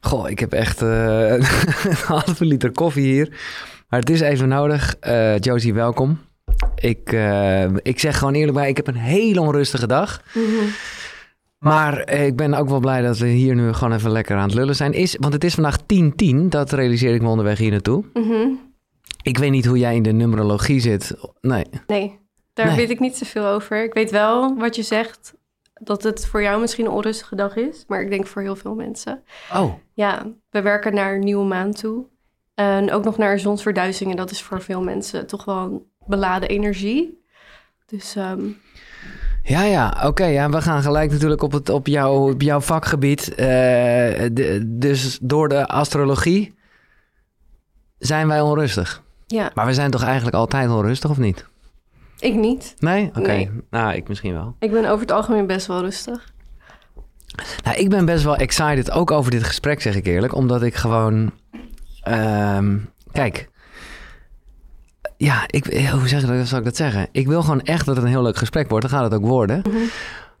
Goh, ik heb echt eh, een halve liter koffie hier. Maar het is even nodig. Eh, Josie, welkom. Ik, eh, ik zeg gewoon eerlijk bij, ik heb een hele onrustige dag. Maar eh, ik ben ook wel blij dat we hier nu gewoon even lekker aan het lullen zijn. Is, want het is vandaag 10-10, dat realiseer ik me onderweg hier naartoe. Mhm. Ik weet niet hoe jij in de numerologie zit. Nee. Nee, daar Nee. weet ik niet zoveel over. Ik weet wel wat je zegt, dat het voor jou misschien een onrustige dag is. Maar ik denk voor heel veel mensen. Oh, Ja, we werken naar een nieuwe maan toe. En ook nog naar zonsverduistering. En dat is voor veel mensen toch wel een beladen energie. Dus ehm, Ja, ja, oké. ja, we gaan gelijk natuurlijk op, het, op, jouw, op jouw vakgebied. Eh, de- dus door de astrologie zijn wij onrustig. ja, Maar we zijn toch eigenlijk altijd onrustig, of niet? Ik niet. Nee? Oké. Nee. Nou, ik misschien wel. Ik ben over het algemeen best wel rustig. Nou, ik ben best wel excited, ook over dit gesprek, zeg ik eerlijk. Omdat ik gewoon... ehm, kijk... Ja, ik, eh, hoe zeg ik dat, zal ik dat zeggen? Ik wil gewoon echt dat het een heel leuk gesprek wordt. Dan gaat het ook worden. Mhm.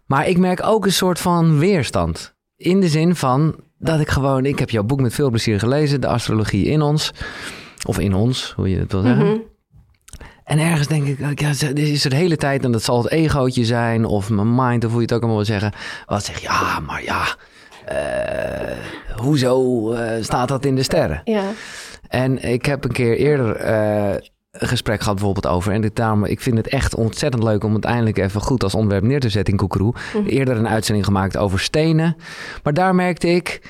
Maar ik merk ook een soort van weerstand. In de zin van dat ik gewoon... Ik heb jouw boek met veel plezier gelezen. De astrologie in ons. Of in ons, hoe je het wil zeggen. Mhm. En ergens denk ik, ja, dit is er de hele tijd... en dat zal het egootje zijn of mijn mind... of hoe je het ook allemaal wil zeggen. Wat zeg ja, maar ja... eh, hoezo eh, staat dat in de sterren? Ja, En ik heb een keer eerder eh, een gesprek gehad bijvoorbeeld over. En dit, daarom, ik vind het echt ontzettend leuk om het eindelijk even goed als onderwerp neer te zetten in Koekeroe. Mhm. Eerder een uitzending gemaakt over stenen. Maar daar merkte ik,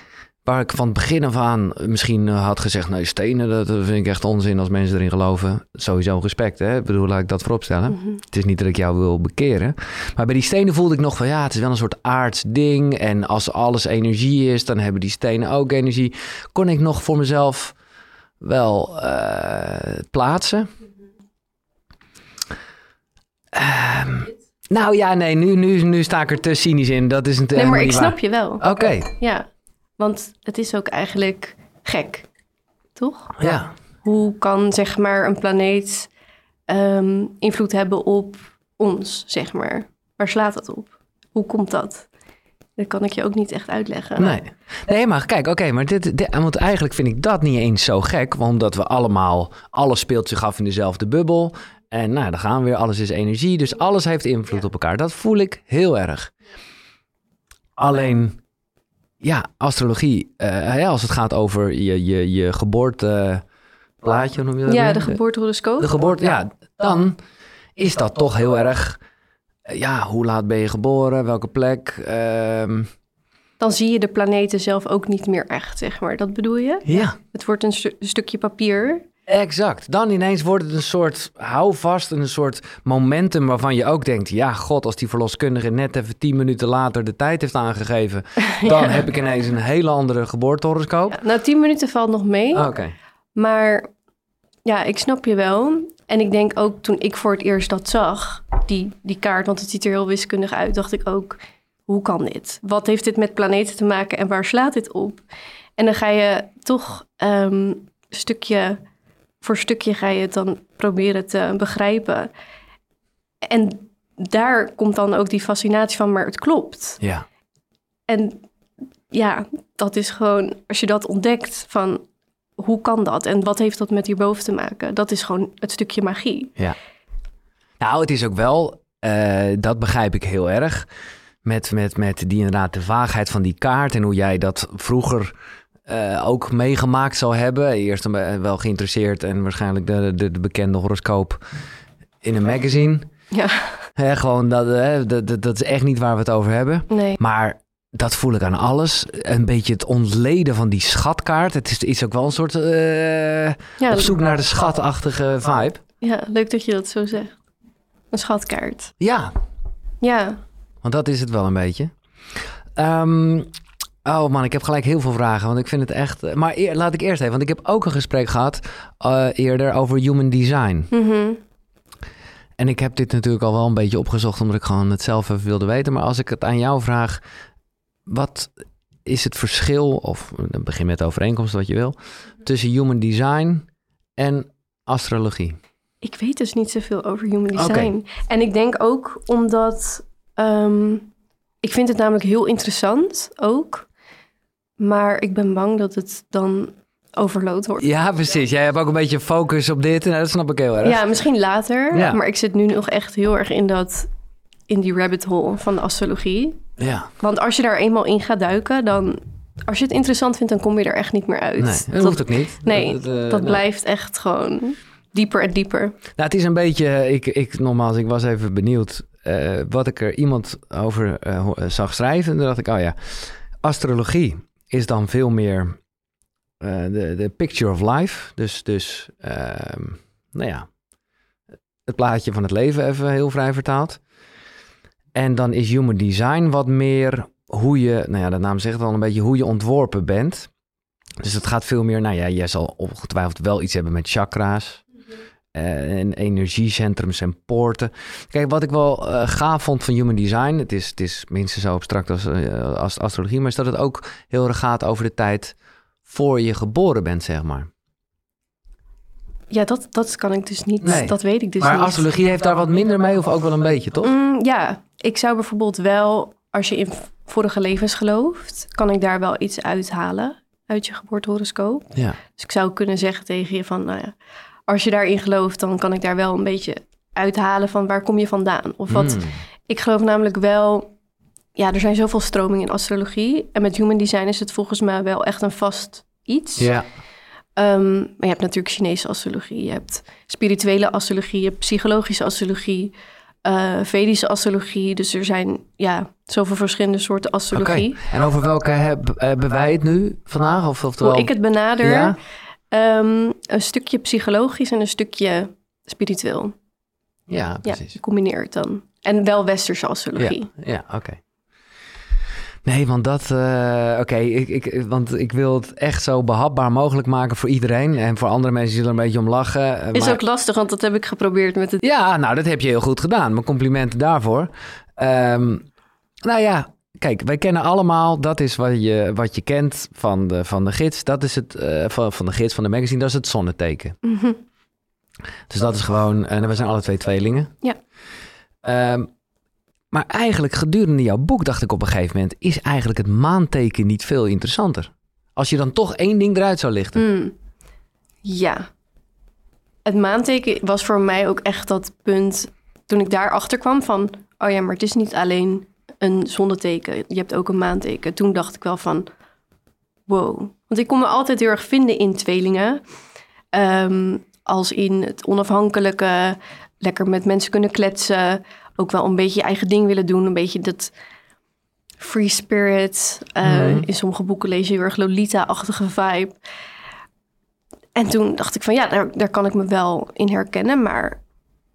waar ik van het begin af aan misschien eh, had gezegd... nee, stenen, dat vind ik echt onzin als mensen erin geloven. Sowieso respect, hè? Ik bedoel, laat ik dat vooropstellen. Mhm. Het is niet dat ik jou wil bekeren. Maar bij die stenen voelde ik nog van ja, het is wel een soort aards ding. En als alles energie is, dan hebben die stenen ook energie. Kon ik nog voor mezelf wel eh, plaatsen. Ehm, nou ja, nee, nu, nu, nu sta ik er te cynisch in. Dat is een nee, maar ik snap je wel. Oké, Ja, want het is ook eigenlijk gek, toch? ja. Hoe kan zeg maar een planeet ehm, invloed hebben op ons, zeg maar? Waar slaat dat op? Hoe komt dat? Dat kan ik je ook niet echt uitleggen. Nee. nee, maar kijk, oké, maar dit, dit, want eigenlijk vind ik dat niet eens zo gek, want omdat we allemaal, alles speelt zich af in dezelfde bubbel. En nou, dan gaan we weer, alles is energie, dus alles heeft invloed op elkaar. Dat voel ik heel erg. Alleen, ja, astrologie, eh, ja, als het gaat over je, je, je geboorteplaatje, noem je dat? Ja, weer? de geboortehoroscoop. De geboorte, ja, dan is dat toch heel erg, eh, ja, hoe laat ben je geboren, welke plek, ehm, Dan zie je de planeten zelf ook niet meer echt, zeg maar. Dat bedoel je? ja. Het wordt een, stu- een stukje papier. Exact. Dan ineens wordt het een soort houvast, een soort momentum waarvan je ook denkt: ja, god, als die verloskundige net even tien minuten later de tijd heeft aangegeven, dan Ja. heb ik ineens een hele andere geboortehoroscoop. Ja, nou, tien minuten valt nog mee. Oké. Maar ja, ik snap je wel. En ik denk ook toen ik voor het eerst dat zag, die, die kaart, want het ziet er heel wiskundig uit, dacht ik ook, hoe kan dit? Wat heeft dit met planeten te maken en waar slaat dit op? En dan ga je toch ehm, stukje voor stukje ga je het dan proberen te begrijpen. En daar komt dan ook die fascinatie van, maar het klopt. Ja. En ja, dat is gewoon, als je dat ontdekt van hoe kan dat en wat heeft dat met hierboven te maken? Dat is gewoon het stukje magie. ja. Nou, het is ook wel, eh, dat begrijp ik heel erg. Met, met, met die inderdaad de vaagheid van die kaart en hoe jij dat vroeger eh, ook meegemaakt zou hebben. Eerst wel geïnteresseerd en waarschijnlijk de, de, de bekende horoscoop in een magazine. Ja, gewoon dat, hè, dat, dat, dat is echt niet waar we het over hebben. nee. Maar dat voel ik aan alles. Een beetje het ontleden van die schatkaart. Het is, is ook wel een soort eh, Ja, op zoek naar de schatachtige vibe. ja, leuk dat je dat zo zegt. Een schatkaart. Ja, Ja, want dat is het wel een beetje. Ehm, oh man, ik heb gelijk heel veel vragen, want ik vind het echt... eh, Maar eer- laat ik eerst even, want ik heb ook een gesprek gehad eh, eerder over human design. mhm. En ik heb dit natuurlijk al wel een beetje opgezocht, omdat ik gewoon het zelf even wilde weten. Maar als ik het aan jou vraag, wat is het verschil, of dan begin met de overeenkomst wat je wil, tussen human design en astrologie? ik weet dus niet zoveel over human design. En ik denk ook omdat... ehm, ik vind het namelijk heel interessant ook. Maar ik ben bang dat het dan overload wordt. Ja, precies. Jij hebt ook een beetje focus op dit. En dat snap ik heel erg. Ja, misschien later. Ja. Maar ik zit nu nog echt heel erg in dat in die rabbit hole van de astrologie. Ja. Want als je daar eenmaal in gaat duiken, dan als je het interessant vindt, dan kom je er echt niet meer uit. Nee, dat, dat, hoeft ook niet. nee, Dat, dat, eh, nou. blijft echt gewoon dieper en dieper. Nou, het is een beetje, ik, ik nogmaals, ik was even benieuwd eh, wat ik er iemand over eh, eh, zag schrijven. En toen dacht ik, oh ja, astrologie is dan veel meer eh, de, picture of life. Dus, dus ehm, nou ja, het plaatje van het leven even heel vrij vertaald. En dan is human design wat meer hoe je, nou ja, de naam zegt al een beetje hoe je ontworpen bent. Dus het gaat veel meer, nou ja, jij zal ongetwijfeld wel iets hebben met chakra's. Eh, en energiecentrums en poorten. Kijk, wat ik wel eh, gaaf vond van human design, het is, het is minstens zo abstract als, eh, als astrologie, maar is dat het ook heel erg gaat over de tijd voor je geboren bent, zeg maar. Ja, dat, dat kan ik dus niet. Nee. Dat weet ik dus maar niet. astrologie heeft daar wat minder mee, of ook wel een beetje, toch? Mm, ja, ik zou bijvoorbeeld wel, als je in vorige levens gelooft, kan ik daar wel iets uithalen uit je geboortehoroscoop. Ja. Dus ik zou kunnen zeggen tegen je van, nou ja, als je daarin gelooft, dan kan ik daar wel een beetje uithalen van waar kom je vandaan. Of wat, Hmm. ik geloof namelijk wel, ja, er zijn zoveel stromingen in astrologie. En met human design is het volgens mij wel echt een vast iets. Ja, Ehm, maar je hebt natuurlijk Chinese astrologie, je hebt spirituele astrologie, je hebt psychologische astrologie, eh, Vedische astrologie. Dus er zijn ja, zoveel verschillende soorten oké. astrologie. En over welke heb, hebben wij het nu vandaag? Of, oftewel... Hoe ik het benader, Ja? Ehm, een stukje psychologisch en een stukje spiritueel. Ja, Ja, precies. gecombineerd dan. En wel westerse astrologie. Ja, oké. Nee, want dat, eh, oké, ik, ik, want ik wil het echt zo behapbaar mogelijk maken voor iedereen. En voor andere mensen zullen er een beetje om lachen. eh, Is maar- ook lastig, want dat heb ik geprobeerd met het... Ja, nou, dat heb je heel goed gedaan. Mijn complimenten daarvoor. Ehm, nou ja, kijk, wij kennen allemaal, dat is wat je, wat je kent van de, van de gids. Dat is het, eh, van, van de gids van de magazine, dat is het zonneteken. Mhm. Dus dat is gewoon, en we zijn alle twee tweelingen. Ja. Ehm, maar eigenlijk gedurende jouw boek dacht ik op een gegeven moment, is eigenlijk het maanteken niet veel interessanter? Als je dan toch één ding eruit zou lichten. Mm. Ja. Het maanteken was voor mij ook echt dat punt toen ik daarachter kwam van... oh ja, maar het is niet alleen een zonneteken. Je hebt ook een maanteken. Toen dacht ik wel van, wow. Want ik kon me altijd heel erg vinden in tweelingen. Ehm, als in het onafhankelijke, lekker met mensen kunnen kletsen. Ook wel een beetje je eigen ding willen doen. Een beetje dat free spirit. Eh, Mhm. In sommige boeken lees je heel erg Lolita-achtige vibe. En toen dacht ik van ja, daar, daar kan ik me wel in herkennen. Maar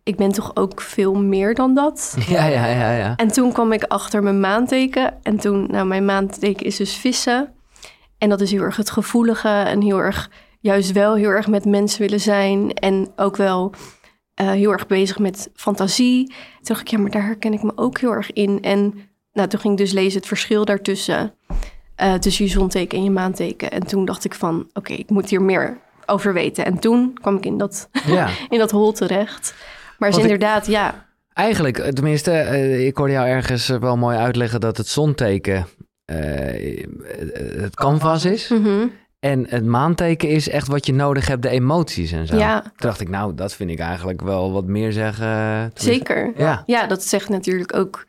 ik ben toch ook veel meer dan dat. Ja, ja, ja, ja. En toen kwam ik achter mijn maanteken. En toen, nou, mijn maanteken is dus vissen. En dat is heel erg het gevoelige en heel erg, juist wel heel erg met mensen willen zijn. En ook wel eh, heel erg bezig met fantasie. Toen dacht ik, ja, maar daar herken ik me ook heel erg in. En nou, toen ging ik dus lezen het verschil daartussen. eh, tussen je zonteken en je maanteken. En toen dacht ik van, oké, ik moet hier meer over weten. En toen kwam ik in dat, ja. in dat hol terecht. Maar is Want ik- inderdaad, ja, Eigenlijk, eh, tenminste, eh, ik hoorde jou ergens eh, wel mooi uitleggen dat het zonteken het canvas is. mhm, En het maanteken is echt wat je nodig hebt, de emoties en zo. ja Toen dacht ik, nou, dat vind ik eigenlijk wel wat meer zeggen. Zeker. Ja, Ja, dat zegt natuurlijk ook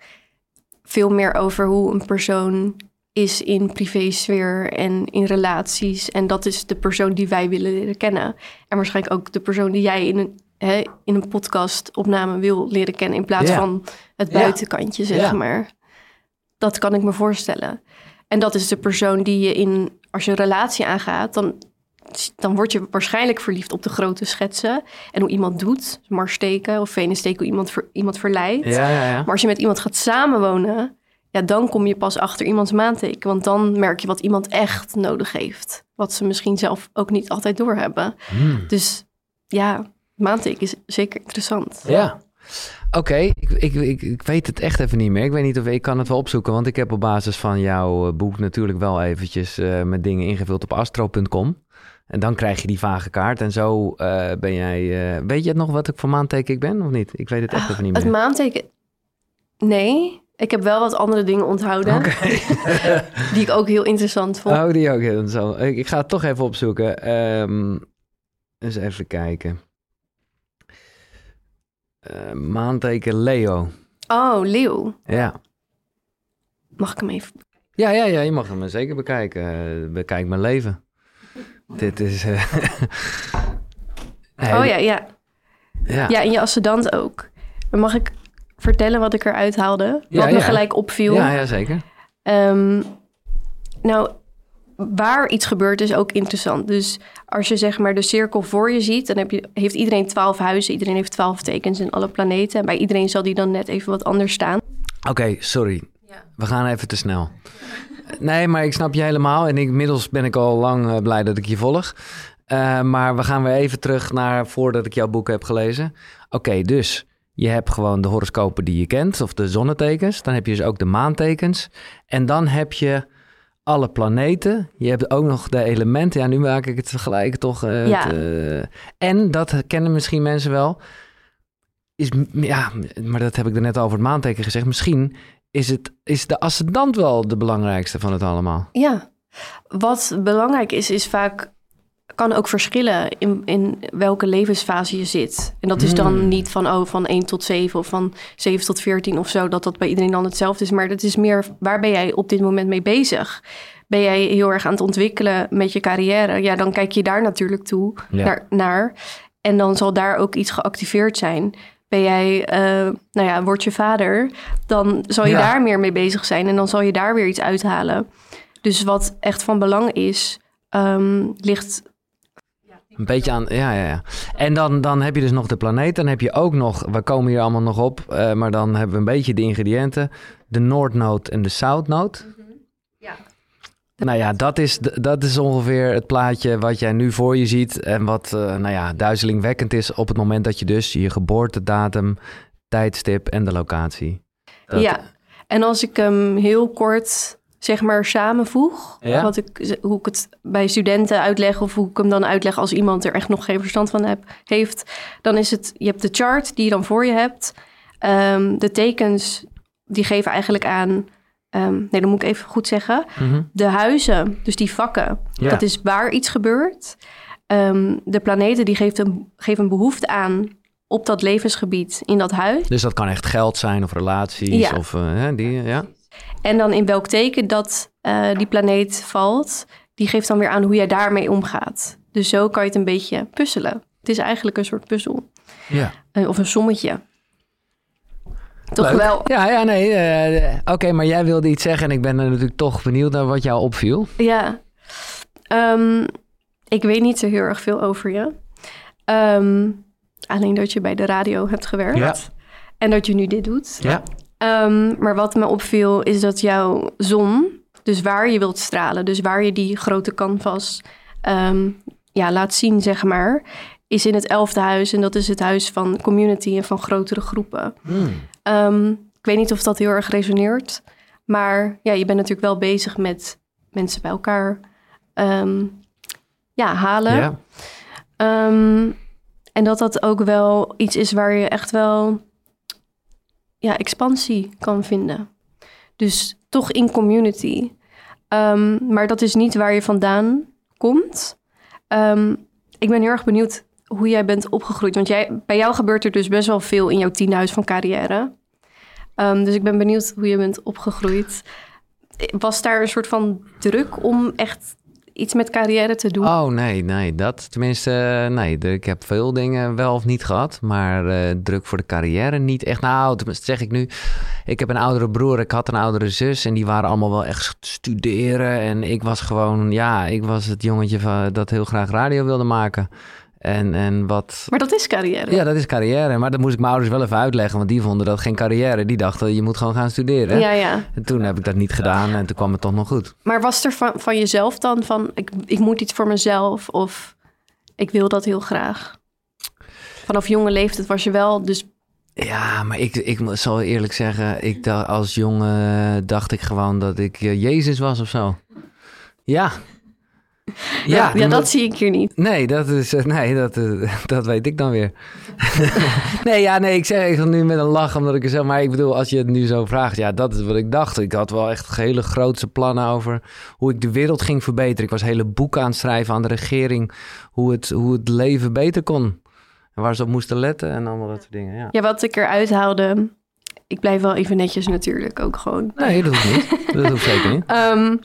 veel meer over hoe een persoon is in privésfeer en in relaties. En dat is de persoon die wij willen leren kennen. En waarschijnlijk ook de persoon die jij in een, hè, in een podcast opname wil leren kennen... in plaats van het buitenkantje, zeg maar. Dat kan ik me voorstellen. En dat is de persoon die je in... Als je een relatie aangaat, dan, dan word je waarschijnlijk verliefd op de grote schetsen. En hoe iemand doet, Mars steken of Venus steken, hoe iemand, ver- iemand verleidt. ja, ja. ja. Maar als je met iemand gaat samenwonen, ja, dan kom je pas achter iemands maanteken. Want dan merk je wat iemand echt nodig heeft. Wat ze misschien zelf ook niet altijd doorhebben. Hmm. Dus ja, maanteken is zeker interessant. Ja. Oké, ik, ik, ik, ik weet het echt even niet meer. Ik weet niet of ik kan het wel opzoeken, want ik heb op basis van jouw eh, boek natuurlijk wel eventjes eh, met dingen ingevuld op astro.com. En dan krijg je die vage kaart en zo eh, ben jij... weet je het nog wat ik voor maanteken ik ben of niet? Ik weet het echt Ah, even niet Het meer. maanteken, nee. Ik heb wel wat andere dingen onthouden. die ik ook heel interessant vond. Oh, die ook heel interessant. Ik, ik ga het toch even opzoeken. Ehm, eens even kijken. Uh, maanteken Leo. Oh, Leo. Ja. Mag ik hem even... Ja, ja, ja, je mag hem zeker bekijken. Uh, bekijk mijn leven. Dit is... Uh... oh ja, ja, ja. Ja, en je ascendant ook. Mag ik vertellen wat ik eruit haalde? Ja, wat me gelijk opviel? Ja, ja zeker. Um, nou, waar iets gebeurt is ook interessant. Dus als je zeg maar de cirkel voor je ziet, dan heb je, heeft iedereen twaalf huizen, iedereen heeft twaalf tekens in alle planeten. En bij iedereen zal die dan net even wat anders staan. Oké, sorry. We gaan even te snel. Nee, maar ik snap je helemaal. En inmiddels ben ik al lang uh, blij dat ik je volg. Uh, maar we gaan weer even terug naar voordat ik jouw boek heb gelezen. Oké, dus je hebt gewoon de horoscopen die je kent, of de zonnetekens. Dan heb je dus ook de maantekens. En dan heb je alle planeten. Je hebt ook nog de elementen. Ja, nu maak ik het gelijk toch. Uh, ja. Het, uh, en dat kennen misschien mensen wel. Is, ja, maar dat heb ik er net over het maanteken gezegd. Misschien is, het, is de ascendant wel de belangrijkste van het allemaal. Ja, wat belangrijk is, is vaak kan ook verschillen in, in welke levensfase je zit. En dat is dan Hmm. niet van, oh, van 1 tot 7 of van 7 tot 14 of zo, dat dat bij iedereen dan hetzelfde is. Maar dat is meer, waar ben jij op dit moment mee bezig? Ben jij heel erg aan het ontwikkelen met je carrière? Ja, dan kijk je daar natuurlijk toe Ja. naar, naar. En dan zal daar ook iets geactiveerd zijn. Ben jij, eh, nou ja, word je vader, dan zal je Ja. daar meer mee bezig zijn en dan zal je daar weer iets uithalen. Dus wat echt van belang is, ehm, ligt Een beetje aan, ja, ja, ja. En dan, dan heb je dus nog de planeet. Dan heb je ook nog, we komen hier allemaal nog op, eh, maar dan hebben we een beetje de ingrediënten. De Noordnoot en de Southnoot. Ja. Nou ja, dat is, dat is ongeveer het plaatje wat jij nu voor je ziet. En wat, eh, nou ja, duizelingwekkend is op het moment dat je dus je geboortedatum, tijdstip en de locatie. Dat- Ja, en als ik hem heel kort zeg maar samenvoeg, Ja. wat ik, hoe ik het bij studenten uitleg of hoe ik hem dan uitleg als iemand er echt nog geen verstand van heb, heeft, dan is het, je hebt de chart die je dan voor je hebt. Ehm, de tekens die geven eigenlijk aan, ehm, nee, dat moet ik even goed zeggen, Mhm. de huizen, dus die vakken, Ja. dat is waar iets gebeurt. Ehm, de planeten die geeft een, geven een behoefte aan op dat levensgebied in dat huis. Dus dat kan echt geld zijn of relaties Ja. of hè, die, ja. En dan in welk teken dat eh, die planeet valt, die geeft dan weer aan hoe jij daarmee omgaat. Dus zo kan je het een beetje puzzelen. Het is eigenlijk een soort puzzel. ja. Eh, of een sommetje. Toch Leuk. wel? Ja, ja, nee. eh, Oké, maar jij wilde iets zeggen en ik ben er natuurlijk toch benieuwd naar wat jou opviel. Ja. Ehm, ik weet niet zo heel erg veel over je. Ehm, alleen dat je bij de radio hebt gewerkt. Ja. En dat je nu dit doet. Ja. Ehm, maar wat me opviel is dat jouw zon, dus waar je wilt stralen, dus waar je die grote canvas ehm, ja, laat zien, zeg maar, is in het elfde huis. En dat is het huis van community en van grotere groepen. Hmm. Ehm, ik weet niet of dat heel erg resoneert, maar ja, je bent natuurlijk wel bezig met mensen bij elkaar ja, halen. En dat dat ook wel iets is waar je echt wel ja, expansie kan vinden. Dus toch in community. Ehm, maar dat is niet waar je vandaan komt. Ehm, ik ben heel erg benieuwd hoe jij bent opgegroeid. Want jij, bij jou gebeurt er dus best wel veel in jouw tienhuis van carrière. Ehm, dus ik ben benieuwd hoe je bent opgegroeid. Was daar een soort van druk om echt iets met carrière te doen? Oh nee, nee, dat tenminste, eh, nee. Ik heb veel dingen wel of niet gehad, maar eh, druk voor de carrière niet echt. Nou, tenminste zeg ik nu. Ik heb een oudere broer, ik had een oudere zus en die waren allemaal wel echt studeren. En ik was gewoon, ja, ik was het jongetje van, dat heel graag radio wilde maken. En, en wat... Maar dat is carrière. Ja, dat is carrière. Maar dat moest ik mijn ouders wel even uitleggen, want die vonden dat geen carrière. Die dachten, je moet gewoon gaan studeren. ja, ja. En toen heb ik dat niet gedaan en toen kwam het toch nog goed. Maar was er van, van jezelf dan van, ik, ik moet iets voor mezelf of ik wil dat heel graag? Vanaf jonge leeftijd was je wel, dus Ja, maar ik, ik zal eerlijk zeggen, ik dacht, als jongen dacht ik gewoon dat ik eh, Jezus was of zo. Ja. Ja, ja, dat zie ik hier niet. Nee, dat, is, eh, nee dat, eh, dat weet ik dan weer. nee, ja, nee, ik zeg ik nu met een lach omdat ik er zelf... Maar ik bedoel, als je het nu zo vraagt, ja, dat is wat ik dacht. Ik had wel echt hele grootse plannen over hoe ik de wereld ging verbeteren. Ik was hele boeken aan het schrijven aan de regering... hoe het, hoe het leven beter kon. En waar ze op moesten letten en allemaal dat soort dingen, ja. Ja, wat ik eruit haalde... Ik blijf wel even netjes natuurlijk ook gewoon. Nee, dat hoeft niet. Dat hoeft zeker niet. Ehm,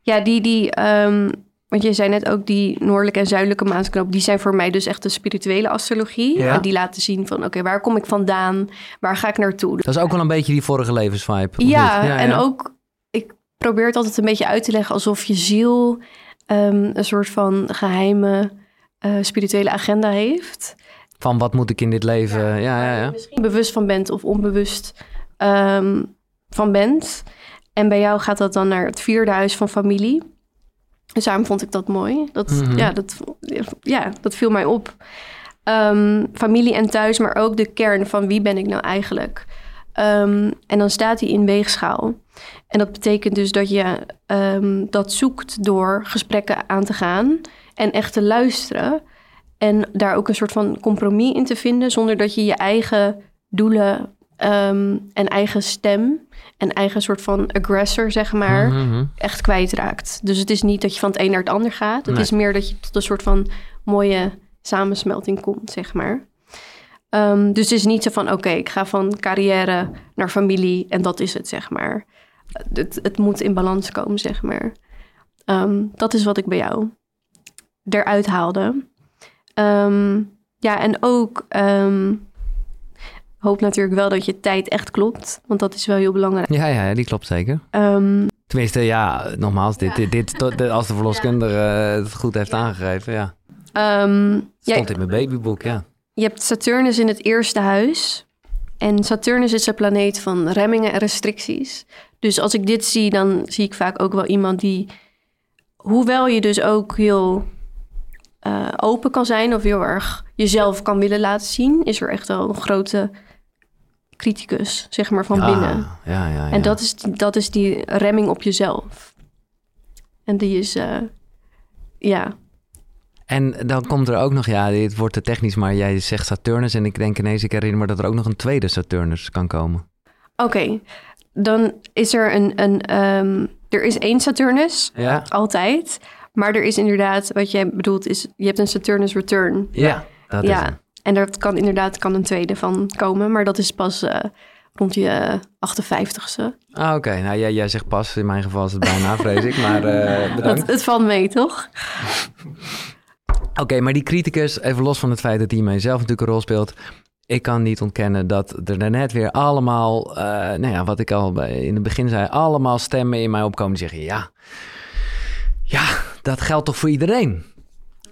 ja, die, die, ehm, want je zei net ook die noordelijke en zuidelijke maanknoop, die zijn voor mij dus echt de spirituele astrologie. Ja. En die laten zien van, oké, waar kom ik vandaan? Waar ga ik naartoe? Dat is ook wel een beetje die vorige levensvibe. Ja, niet? en ook, ik probeer het altijd een beetje uit te leggen alsof je ziel ehm, een soort van geheime eh, spirituele agenda heeft. Van wat moet ik in dit leven... Ja, ja, Waar ja. je misschien bewust van bent of onbewust ehm, van bent. En bij jou gaat dat dan naar het vierde huis van familie. Dus daarom vond ik dat mooi. Dat, Mhm. ja, dat, ja, dat viel mij op. Ehm, familie en thuis, maar ook de kern van wie ben ik nou eigenlijk. Ehm, en dan staat hij in weegschaal. En dat betekent dus dat je ehm, dat zoekt door gesprekken aan te gaan en echt te luisteren. En daar ook een soort van compromis in te vinden, zonder dat je je eigen doelen en eigen stem en eigen soort van aggressor, zeg maar, Mhm. echt kwijtraakt. Dus het is niet dat je van het een naar het ander gaat. Het Nee. is meer dat je tot een soort van mooie samensmelting komt, zeg maar. Ehm, dus het is niet zo van, oké, ik ga van carrière naar familie en dat is het, zeg maar. Het, het moet in balans komen, zeg maar. Ehm, dat is wat ik bij jou eruit haalde. Ehm, ja, en ook hoop natuurlijk wel dat je tijd echt klopt, want dat is wel heel belangrijk. Ja, ja, die klopt zeker. Ehm, Tenminste, ja, nogmaals, dit, dit, dit, tot- dit- als de verloskundige eh, het goed heeft aangegeven, ja. ehm, ja, Stond in mijn babyboek, ja. Je hebt Saturnus in het eerste huis. En Saturnus is een planeet van remmingen en restricties. Dus als ik dit zie, dan zie ik vaak ook wel iemand die... Hoewel je dus ook heel eh, open kan zijn... of heel erg jezelf kan willen laten zien... is er echt wel een grote criticus, zeg maar, van ja, binnen. Ja, ja, ja. En dat is, dat is die remming op jezelf. En die is... eh, ja, En dan komt er ook nog, ja, dit wordt te technisch, maar jij zegt Saturnus. En ik denk ineens, ik herinner me dat er ook nog een tweede Saturnus kan komen. Oké, dan is er een... een ehm, er is één Saturnus, Ja? altijd. Maar er is inderdaad, wat jij bedoelt, is je hebt een Saturnus return. Ja, dat is ja, het. En daar kan inderdaad kan een tweede van komen. Maar dat is pas eh, rond je 58ste. Ah, oké. Nou, jij, jij zegt pas. In mijn geval is het bijna, vrees ik. Maar eh, bedankt. Dat, het valt mee, toch? Oké, maar die criticus, even los van het feit dat hij mijzelf natuurlijk een rol speelt. Ik kan niet ontkennen dat er daarnet weer allemaal, eh, nou ja, wat ik al in het begin zei, allemaal stemmen in mij opkomen die zeggen, ja, ja, dat geldt toch voor iedereen.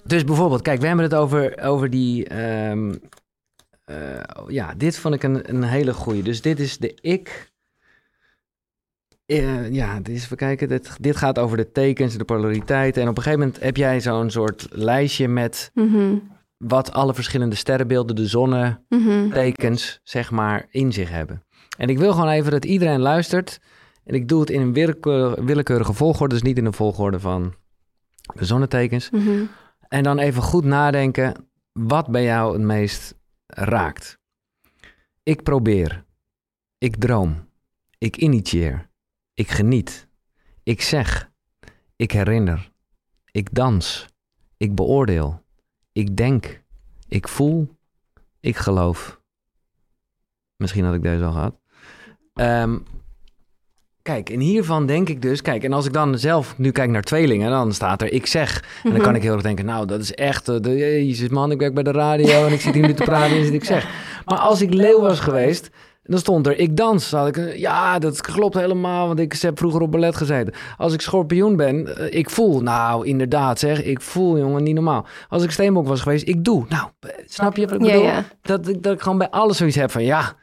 Dus bijvoorbeeld, kijk, we hebben het over, over die, ehm, eh, ja, dit vond ik een, een hele goeie. Dus dit is de ik. Eh, ja, dit is, even kijken, dit, dit gaat over de tekens, de polariteiten. En op een gegeven moment heb jij zo'n soort lijstje met Mhm, wat alle verschillende sterrenbeelden, de zonnetekens, mhm. zeg maar, in zich hebben. En ik wil gewoon even dat iedereen luistert. En ik doe het in een willekeur- willekeurige volgorde, dus niet in de volgorde van de zonnetekens. mhm. En dan even goed nadenken wat bij jou het meest raakt. Ik probeer. Ik droom. Ik initieer. Ik geniet. Ik zeg. Ik herinner. Ik dans. Ik beoordeel. Ik denk. Ik voel. Ik geloof. Misschien had ik deze al gehad. Ehm, kijk, en hiervan denk ik dus... Kijk, en als ik dan zelf nu kijk naar tweelingen... dan staat er ik zeg. En dan kan ik heel erg denken... nou, dat is echt... eh, de, jezus man, ik werk bij de radio... en ik zit hier nu te praten en het ik zeg. Maar als ik leeuw was geweest... dan stond er ik dans. Dan had ik, eh, ja, dat klopt helemaal... want ik heb vroeger op ballet gezeten. Als ik schorpioen ben, eh, ik voel. Nou, inderdaad zeg, ik voel, jongen, niet normaal. Als ik steenbok was geweest, ik doe. Nou, snap je wat ik bedoel? ja. Dat, dat ik gewoon bij alles zoiets heb van ja.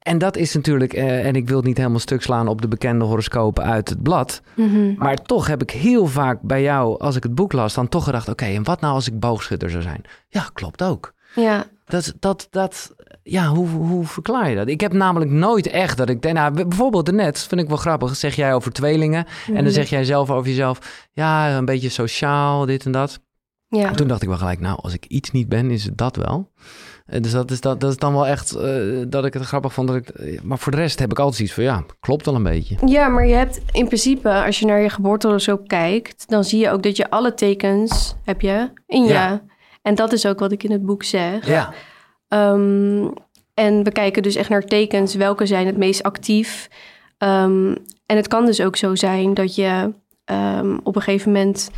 En dat is natuurlijk, eh, en ik wil het niet helemaal stuk slaan op de bekende horoscopen uit het blad. Mhm. Maar toch heb ik heel vaak bij jou, als ik het boek las, dan toch gedacht: oké, en wat nou als ik boogschutter zou zijn? Ja, klopt ook. Ja, Dat, dat, dat, ja, hoe, hoe verklaar je dat? Ik heb namelijk nooit echt dat ik... Nou, bijvoorbeeld net, vind ik wel grappig, zeg jij over tweelingen... en dan zeg jij zelf over jezelf... ja, een beetje sociaal, dit en dat. Ja. En toen dacht ik wel gelijk, nou, als ik iets niet ben, is het dat wel. Eh, Dus dat is, dat, dat is dan wel echt eh, dat ik het grappig vond. Dat ik, maar voor de rest heb ik altijd iets van, ja, klopt wel een beetje. Ja, maar je hebt in principe, als je naar je geboortehoroscoop kijkt, dan zie je ook dat je alle tekens heb je in je. Ja. En dat is ook wat ik in het boek zeg. Ja, Ehm, en we kijken dus echt naar tekens, welke zijn het meest actief. Ehm, en het kan dus ook zo zijn dat je ehm, op een gegeven moment,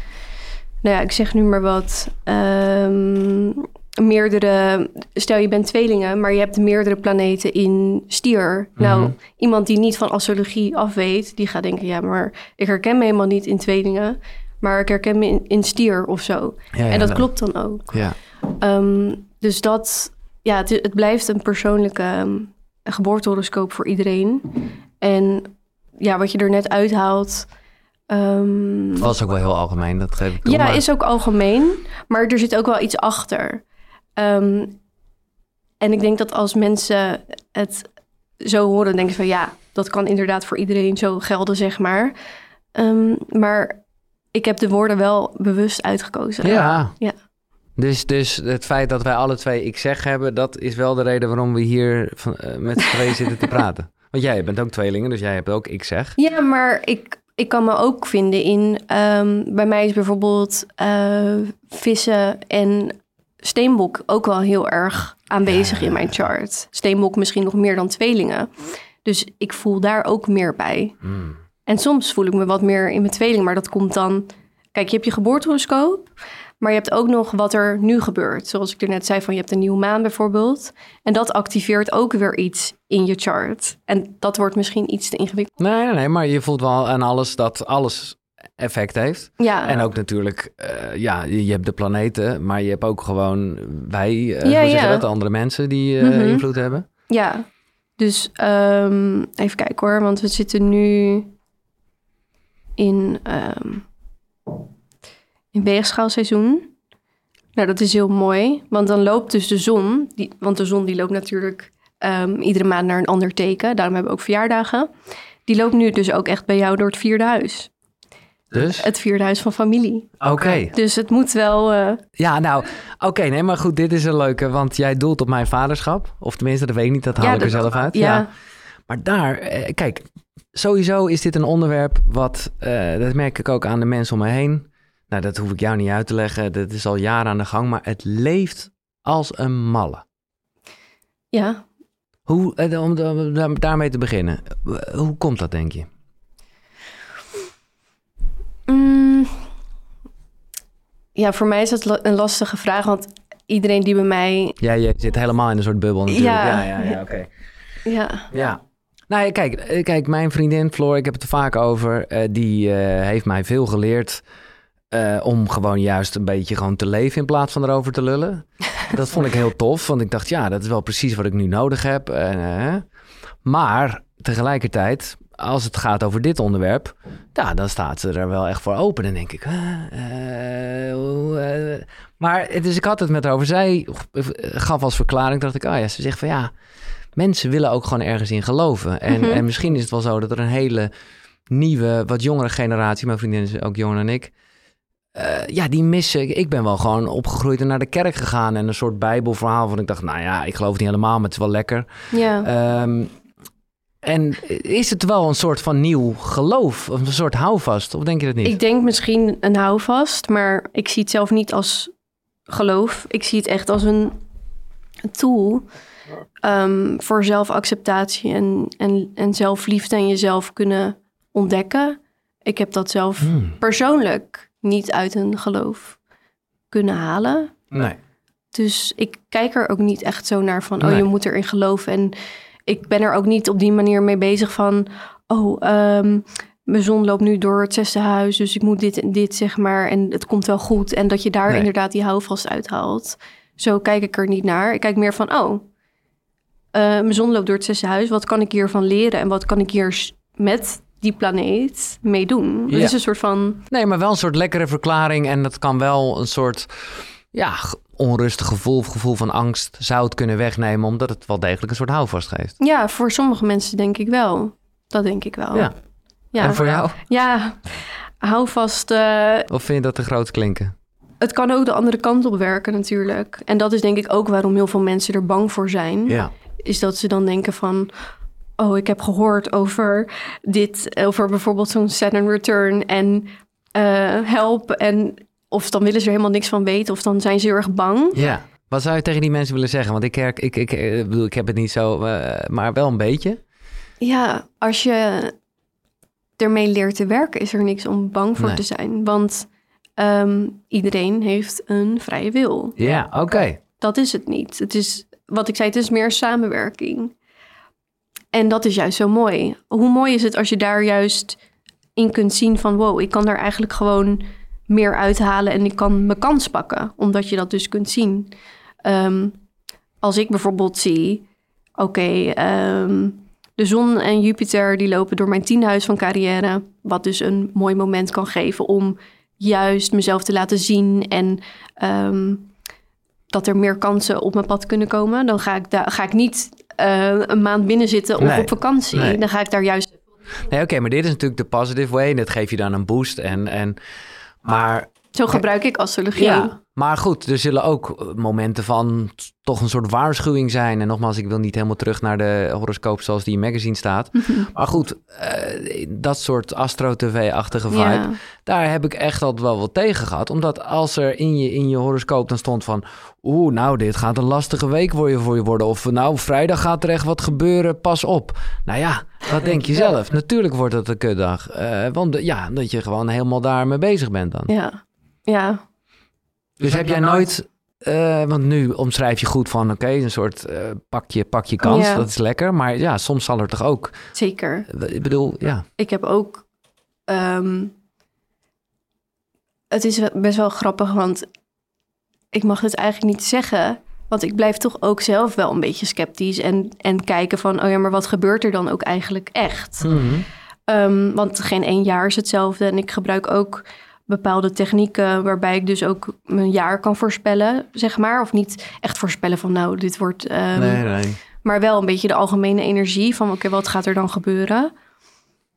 nou ja, ik zeg nu maar wat, ehm, meerdere, stel je bent tweelingen, maar je hebt meerdere planeten in stier. Nou, Mhm. iemand die niet van astrologie af weet, die gaat denken, ja, maar ik herken me helemaal niet in tweelingen, maar ik herken me in, in stier of zo. ja, ja, en dat klopt dan ook. Ja, Ehm, dus dat, ja, het, het blijft een persoonlijke ehm, geboortehoroscoop voor iedereen. En ja, wat je er net uithaalt. ehm, was ook wel heel algemeen, dat geef ik toe. ja, maar- is ook algemeen, maar er zit ook wel iets achter. Ehm, en ik denk dat als mensen het zo horen, denken ze van ja, dat kan inderdaad voor iedereen zo gelden, zeg maar. Ehm, maar ik heb de woorden wel bewust uitgekozen. Ja. Ja. Dus, dus het feit dat wij alle twee ik zeg hebben, dat is wel de reden waarom we hier van, eh, met z'n tweeën zitten te praten. Want jij bent ook tweelingen, dus jij hebt ook ik zeg. Ja, maar ik, ik kan me ook vinden in... ehm, bij mij is bijvoorbeeld eh, vissen en steenbok ook wel heel erg aanwezig in mijn chart. Steenbok misschien nog meer dan tweelingen. Dus ik voel daar ook meer bij. Hmm. En soms voel ik me wat meer in mijn tweeling, maar dat komt dan... Kijk, je hebt je geboortehoroscoop, maar je hebt ook nog wat er nu gebeurt. Zoals ik er net zei, van je hebt een nieuwe maan bijvoorbeeld. En dat activeert ook weer iets in je chart. En dat wordt misschien iets te ingewikkeld. Nee, nee, nee, maar je voelt wel aan alles dat alles effect heeft. Ja, En ook natuurlijk, eh, ja, je hebt de planeten, maar je hebt ook gewoon wij, eh Ja, dat, de andere mensen die eh, Mhm. invloed hebben. Ja, dus ehm, even kijken hoor, want we zitten nu in, ehm in weegschaalseizoen. Nou, dat is heel mooi, want dan loopt dus de zon, die, want de zon die loopt natuurlijk ehm, iedere maand naar een ander teken, daarom hebben we ook verjaardagen. Die loopt nu dus ook echt bij jou door het vierde huis. Dus, Het vierde huis van familie. oké. Dus het moet wel... eh, Ja, nou, oké, nee, maar goed, dit is een leuke, want jij doelt op mijn vaderschap. Of tenminste, dat weet ik niet, dat haal Ja, ik er zelf uit. ja. Maar daar, eh, kijk, sowieso is dit een onderwerp wat, eh, dat merk ik ook aan de mensen om me heen. Nou, dat hoef ik jou niet uit te leggen, dat is al jaren aan de gang, maar het leeft als een malle. ja, Hoe, eh, om, om daar- daarmee te beginnen, hoe komt dat, denk je? Ja, voor mij is dat een lastige vraag, want iedereen die bij mij... Ja, je zit helemaal in een soort bubbel natuurlijk. Ja, Ja. ja, ja, oké. Ja, Ja. Nou, kijk, eh, kijk, mijn vriendin Floor, ik heb het er vaak over, eh, die eh, heeft mij veel geleerd om gewoon juist een beetje gewoon te leven in plaats van erover te lullen. dat vond ik heel tof, want ik dacht, ja, dat is wel precies wat ik nu nodig heb. maar tegelijkertijd, als het gaat over dit onderwerp, ja, dan staat ze er wel echt voor open. En denk ik, hoe, eh. maar dus ik had het met haar over. Zij gaf als verklaring, dacht ik, ah ja, ze zegt van ja, mensen willen ook gewoon ergens in geloven. En, Mhm. en misschien is het wel zo dat er een hele nieuwe, wat jongere generatie, mijn vriendin is ook jonger dan ik, eh, ja, die missen. Ik ben wel gewoon opgegroeid en naar de kerk gegaan en een soort bijbelverhaal van ik dacht, nou ja, ik geloof het niet helemaal, maar het is wel lekker. ja. Ehm, en is het wel een soort van nieuw geloof, of een soort houvast, of denk je dat niet? Ik denk misschien een houvast, maar ik zie het zelf niet als geloof. Ik zie het echt als een tool ehm, voor zelfacceptatie en, en, en zelfliefde en jezelf kunnen ontdekken. Ik heb dat zelf Hmm, persoonlijk niet uit een geloof kunnen halen. nee. Dus ik kijk er ook niet echt zo naar van, oh, je moet erin geloven. En ik ben er ook niet op die manier mee bezig van, oh, ehm, mijn zon loopt nu door het zesde huis, dus ik moet dit en dit, zeg maar. En het komt wel goed. En dat je daar Nee. inderdaad die houvast uithaalt. Zo kijk ik er niet naar. Ik kijk meer van, oh, eh, mijn zon loopt door het zesde huis. Wat kan ik hiervan leren? En wat kan ik hier met die planeet mee doen? Het Ja. is een soort van, Nee, maar wel een soort lekkere verklaring. En dat kan wel een soort. Ja, onrustig gevoel of gevoel van angst zou het kunnen wegnemen, omdat het wel degelijk een soort houvast geeft. Ja, voor sommige mensen denk ik wel. Dat denk ik wel. Ja. ja. En voor jou? Ja, hou vast. eh, Of vind je dat te groot klinken? het kan ook de andere kant op werken natuurlijk. En dat is denk ik ook waarom heel veel mensen er bang voor zijn. Ja. Is dat ze dan denken van... Oh, ik heb gehoord over dit, over bijvoorbeeld zo'n Saturn Return en eh, help. En of dan willen ze er helemaal niks van weten of dan zijn ze heel erg bang. Ja. Wat zou je tegen die mensen willen zeggen? Want ik, herk, ik, ik, eh, bedoel, ik heb het niet zo, eh, maar wel een beetje. Ja, als je ermee leert te werken, is er niks om bang voor Nee. te zijn. Want ehm, iedereen heeft een vrije wil. Ja, oké. Dat is het niet. Het is, wat ik zei, het is meer samenwerking. En dat is juist zo mooi. Hoe mooi is het als je daar juist in kunt zien van... wow, ik kan daar eigenlijk gewoon meer uithalen... en ik kan mijn kans pakken, omdat je dat dus kunt zien. Ehm, als ik bijvoorbeeld zie... oké, ehm, de zon en Jupiter die lopen door mijn tiende huis van carrière... wat dus een mooi moment kan geven om juist mezelf te laten zien... en ehm, dat er meer kansen op mijn pad kunnen komen... dan ga ik, daar ga ik niet eh, een maand binnen zitten of Nee. op vakantie. Nee. Dan ga ik daar juist... Nee, oké, maar dit is natuurlijk de positive way. En dat geeft je dan een boost. En, en, maar Zo gebruik ik astrologie. Ja, maar goed, er zullen ook eh, momenten van toch een soort waarschuwing zijn. En nogmaals, ik wil niet helemaal terug naar de horoscoop zoals die in magazine staat. Maar goed, eh, dat soort astro-tv-achtige vibe, Ja. daar heb ik echt altijd wel wat tegen gehad. Omdat als er in je, in je horoscoop dan stond van... Oeh, nou, dit gaat een lastige week voor je, voor je worden. Of nou, vrijdag gaat er echt wat gebeuren, pas op. Nou ja, wat denk je zelf? Natuurlijk wordt het een kutdag. Eh, want ja, dat je gewoon helemaal daarmee bezig bent dan. Ja, ja. Dus heb jij nooit, eh, want nu omschrijf je goed van oké, een soort eh, pak, je, pak je kans, Ja. dat is lekker. Maar ja, soms zal er toch ook, zeker. ik bedoel, ja. Ik heb ook... ehm, het is best wel grappig, want ik mag het eigenlijk niet zeggen... Want ik blijf toch ook zelf wel een beetje sceptisch en, en kijken van... oh ja, maar wat gebeurt er dan ook eigenlijk echt? Ehm, want geen één jaar is hetzelfde. En ik gebruik ook bepaalde technieken waarbij ik dus ook mijn jaar kan voorspellen, zeg maar. Of niet echt voorspellen van nou, dit wordt... ehm, Nee, nee. Maar wel een beetje de algemene energie van oké, wat gaat er dan gebeuren?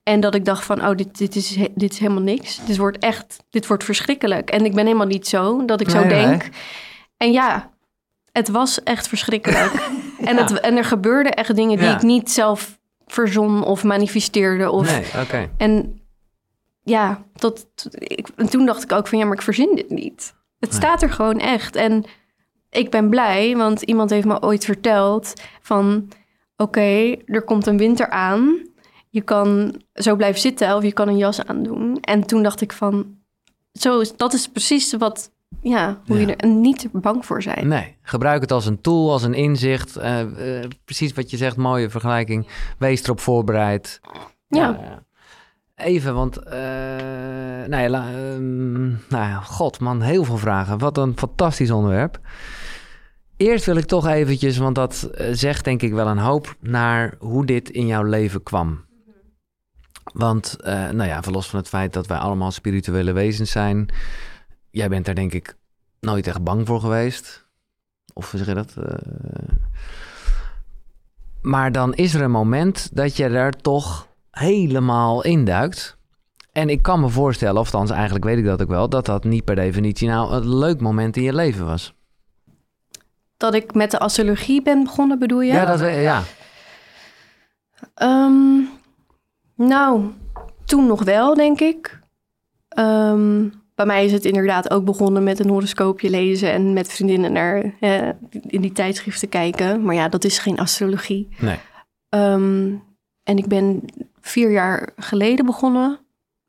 En dat ik dacht van, oh, dit, dit, is, dit is helemaal niks. Dit wordt echt, dit wordt verschrikkelijk. En ik ben helemaal niet zo dat ik zo nee. denk. En ja, het was echt verschrikkelijk. en, het, en er gebeurden echt dingen die Ja. ik niet zelf verzon of manifesteerde. Of, Nee, oké. En ja, tot, ik, en toen dacht ik ook van ja, maar ik verzin dit niet. Het Nee. staat er gewoon echt. En ik ben blij, want iemand heeft me ooit verteld van oké, er komt een winter aan. Je kan zo blijven zitten of je kan een jas aandoen. En toen dacht ik van zo, dat is precies wat, ja, hoe Ja. je er niet bang voor zijn. Nee, gebruik het als een tool, als een inzicht. eh, eh, precies wat je zegt, mooie vergelijking. Wees erop voorbereid. Ja. Even, want, eh nou ja, ehm, nou ja, god man, heel veel vragen. Wat een fantastisch onderwerp. Eerst wil ik toch eventjes, want dat eh, zegt denk ik wel een hoop, naar hoe dit in jouw leven kwam. Want, eh, nou ja, verlos van het feit dat wij allemaal spirituele wezens zijn, jij bent daar denk ik nooit echt bang voor geweest. Of zeg je dat? Maar dan is er een moment dat je er toch helemaal induikt. En ik kan me voorstellen, of althans eigenlijk weet ik dat ook wel, dat dat niet per definitie nou een leuk moment in je leven was. Dat ik met de astrologie ben begonnen, bedoel je? Ja, dat ja. Ehm, nou, toen nog wel, denk ik. Ehm, bij mij is het inderdaad ook begonnen met een horoscoopje lezen en met vriendinnen naar eh, in die tijdschriften kijken. Maar ja, dat is geen astrologie. Nee. Ehm, en ik ben vier jaar geleden begonnen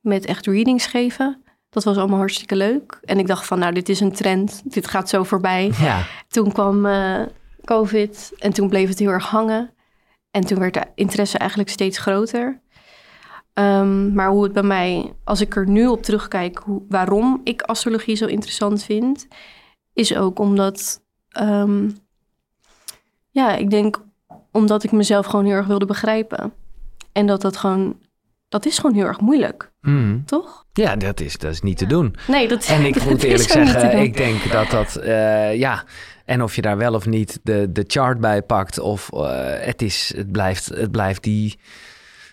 met echt readings geven. Dat was allemaal hartstikke leuk. En ik dacht van, nou, dit is een trend. Dit gaat zo voorbij. Ja, Toen kwam eh, COVID en toen bleef het heel erg hangen. En toen werd de interesse eigenlijk steeds groter. Ehm, maar hoe het bij mij, als ik er nu op terugkijk, hoe, waarom ik astrologie zo interessant vind, is ook omdat, ehm, ja, ik denk omdat ik mezelf gewoon heel erg wilde begrijpen. En dat dat gewoon Dat is gewoon heel erg moeilijk, Mhm. toch? Ja, dat is, dat is niet te doen. Nee, dat En ik dat moet eerlijk zeggen, ik denk dat dat, eh, ja... En of je daar wel of niet de, de chart bij pakt, of eh, het, is, het, blijft, het blijft die...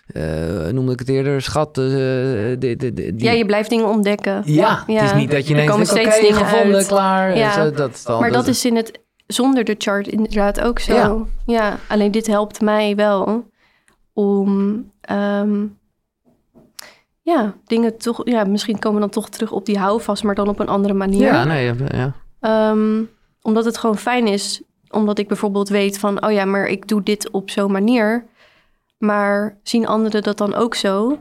eh noemde ik het eerder, schat. de, de, de, die, Ja, je blijft dingen ontdekken. Ja, het is niet dat je ineens komen denkt, oké, steeds dingen gevonden, uit. klaar. Ja. Zo, dat, dan- Maar dat is in het zonder de chart inderdaad ook zo. Ja. Ja, alleen dit helpt mij wel om ehm, ja, dingen toch, ja, misschien komen we dan toch terug op die houvast, maar dan op een andere manier. Ja, nee, ja. Ehm, omdat het gewoon fijn is, omdat ik bijvoorbeeld weet van, oh ja, maar ik doe dit op zo'n manier, maar zien anderen dat dan ook zo?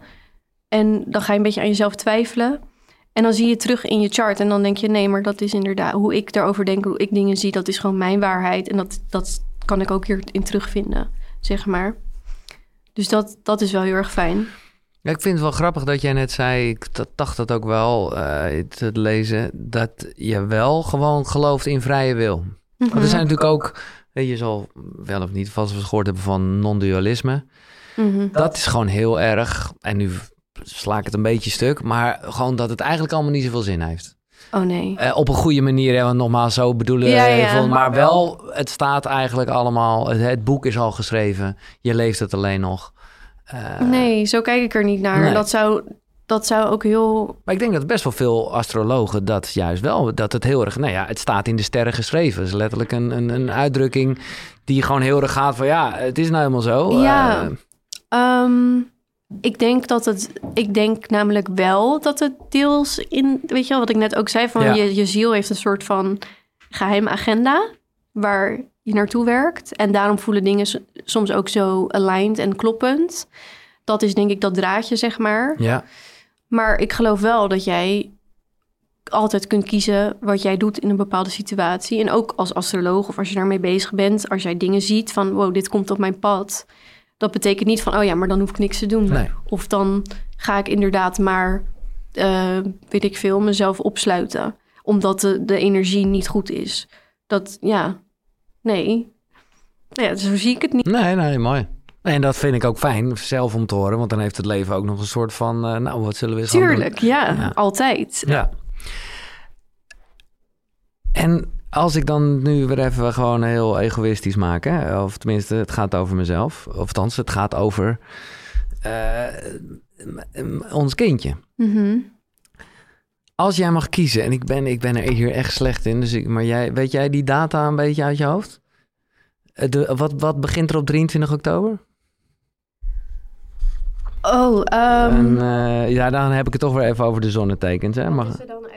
En dan ga je een beetje aan jezelf twijfelen. En dan zie je terug in je chart en dan denk je, nee, maar dat is inderdaad hoe ik daarover denk, hoe ik dingen zie, dat is gewoon mijn waarheid. En dat, dat kan ik ook hierin terugvinden, zeg maar. Dus dat, dat is wel heel erg fijn. Ja, ik vind het wel grappig dat jij net zei, ik dat- dacht dat ook wel eh, te lezen, dat je wel gewoon gelooft in vrije wil. Want er zijn natuurlijk ook, weet je zal wel of niet vast eens gehoord hebben van non-dualisme. Mhm. Dat is gewoon heel erg, en nu sla ik het een beetje stuk, maar gewoon dat het eigenlijk allemaal niet zoveel zin heeft. Oh nee. Eh, op een goede manier, hè, want nogmaals, zo bedoelen Ja, even, maar wel, het staat eigenlijk allemaal, het, het boek is al geschreven, je leeft het alleen nog. Eh, Nee, zo kijk ik er niet naar. Nee. Dat, zou, dat zou ook heel Maar ik denk dat best wel veel astrologen dat juist wel, dat het heel erg, nou ja, het staat in de sterren geschreven. Het is letterlijk een, een, een uitdrukking die gewoon heel erg gaat van, ja, het is nou helemaal zo. Ja. Eh, Ehm, ik denk dat het. Ik denk namelijk wel dat het deels in. Weet je wel wat ik net ook zei? Van Ja. je, je ziel heeft een soort van geheime agenda. Waar je naartoe werkt. En daarom voelen dingen soms ook zo aligned en kloppend. Dat is denk ik dat draadje, zeg maar. ja, Maar ik geloof wel dat jij altijd kunt kiezen wat jij doet in een bepaalde situatie. En ook als astroloog of als je daarmee bezig bent, als jij dingen ziet van wow, dit komt op mijn pad. Dat betekent niet van oh ja, maar dan hoef ik niks te doen. nee. Of dan ga ik inderdaad maar, eh, weet ik veel, mezelf opsluiten. Omdat de, de energie niet goed is. Dat, ja, nee. Ja, zo zie ik het niet. Nee, nee, mooi. En dat vind ik ook fijn, zelf om te horen, want dan heeft het leven ook nog een soort van, eh, nou, wat zullen we eens? Tuurlijk, ja, Ja. altijd. Ja. En als ik dan nu weer even gewoon heel egoïstisch maak, hè? of tenminste, het gaat over mezelf, of althans, het gaat over eh, ons kindje. Mhm. Als jij mag kiezen, en ik ben, ik ben er hier echt slecht in, dus ik, maar jij, weet jij die data een beetje uit je hoofd? Eh, De, wat, wat begint er op 23 oktober? Oh, ehm, En, eh, ja, dan heb ik het toch weer even over de zonnetekens. Hè? Er dan uitgerekend?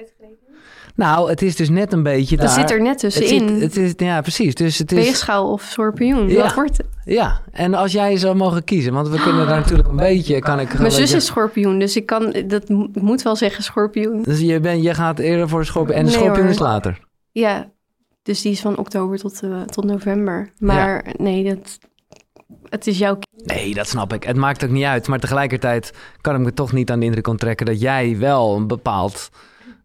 Nou, het is dus net een beetje Dat daar. zit er net het tussenin. zit, het is, ja, precies. Dus het is, Weegschaal of schorpioen, Ja. wat wordt het? ja, en als jij zou mogen kiezen, want we kunnen daar natuurlijk een beetje, kan ik Mijn zus is schorpioen, dus ik kan, dat ik moet wel zeggen schorpioen. Dus je, bent, je gaat eerder voor schorpioen en de Nee, schorpioen hoor. is later. Ja, dus die is van oktober tot, eh, tot november. Maar nee, dat, het is jouw kind. Nee, dat snap ik. Het maakt ook niet uit. Maar tegelijkertijd kan ik me toch niet aan de indruk onttrekken dat jij wel een bepaald...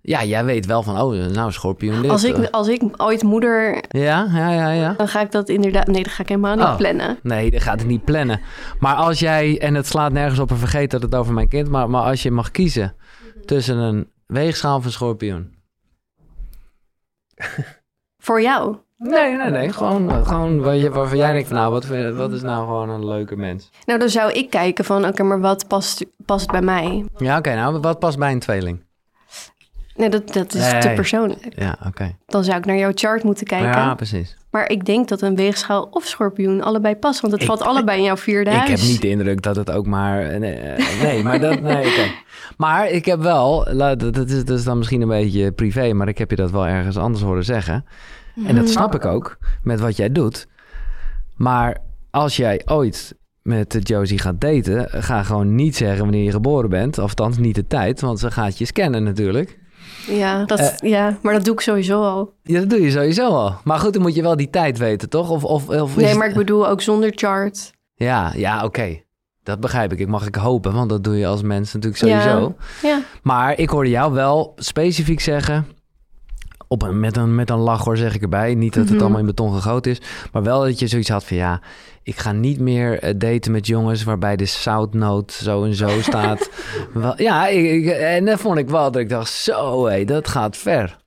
Ja, jij weet wel van, oh, nou, schorpioen dit. Als ik, eh. als ik ooit moeder, Ja, ja, ja, ja. dan ga ik dat inderdaad... Nee, dat ga ik helemaal niet Oh. plannen. Nee, dat gaat het niet plannen. Maar als jij, en het slaat nergens op en vergeet dat het over mijn kind, maar, maar als je mag kiezen tussen een weegschaal of een schorpioen. Voor jou. Nee, nee, nee. Gewoon, eh, gewoon waarvan jij denkt, van, nou, wat, wat is nou gewoon een leuke mens? Nou, dan zou ik kijken van, oké, maar wat past, past bij mij? Ja, oké, nou, wat past bij een tweeling? Nee, dat, dat is te persoonlijk. Ja, oké. Dan zou ik naar jouw chart moeten kijken. Ja, precies. Maar ik denk dat een weegschaal of schorpioen allebei past. Want het Ik- valt allebei in jouw vierde Ik huis. heb niet de indruk dat het ook maar... eh, Nee, nee maar dat... Nee. Maar ik heb wel... Dat is, dat is dan misschien een beetje privé, maar ik heb je dat wel ergens anders horen zeggen. En dat snap ik ook, met wat jij doet. Maar als jij ooit met Josie gaat daten... ga gewoon niet zeggen wanneer je geboren bent. Althans niet de tijd, want ze gaat je scannen natuurlijk. Ja, dat, Eh. ja, maar dat doe ik sowieso al. Ja, dat doe je sowieso al. Maar goed, dan moet je wel die tijd weten, toch? Of, of, of Nee, maar ik bedoel ook zonder chart. Ja, ja, oké. Dat begrijp ik. Ik mag ik hopen, want dat doe je als mens natuurlijk sowieso. Ja. Maar ik hoorde jou wel specifiek zeggen... Op een, met, een, met een lach hoor, zeg ik erbij. Niet dat het Mhm. allemaal in beton gegoten is. Maar wel dat je zoiets had van ja, ik ga niet meer eh, daten met jongens waarbij de zoutnoot zo en zo staat. wel, ja, ik, en dat vond ik wel dat ik dacht, zo hé, dat gaat ver.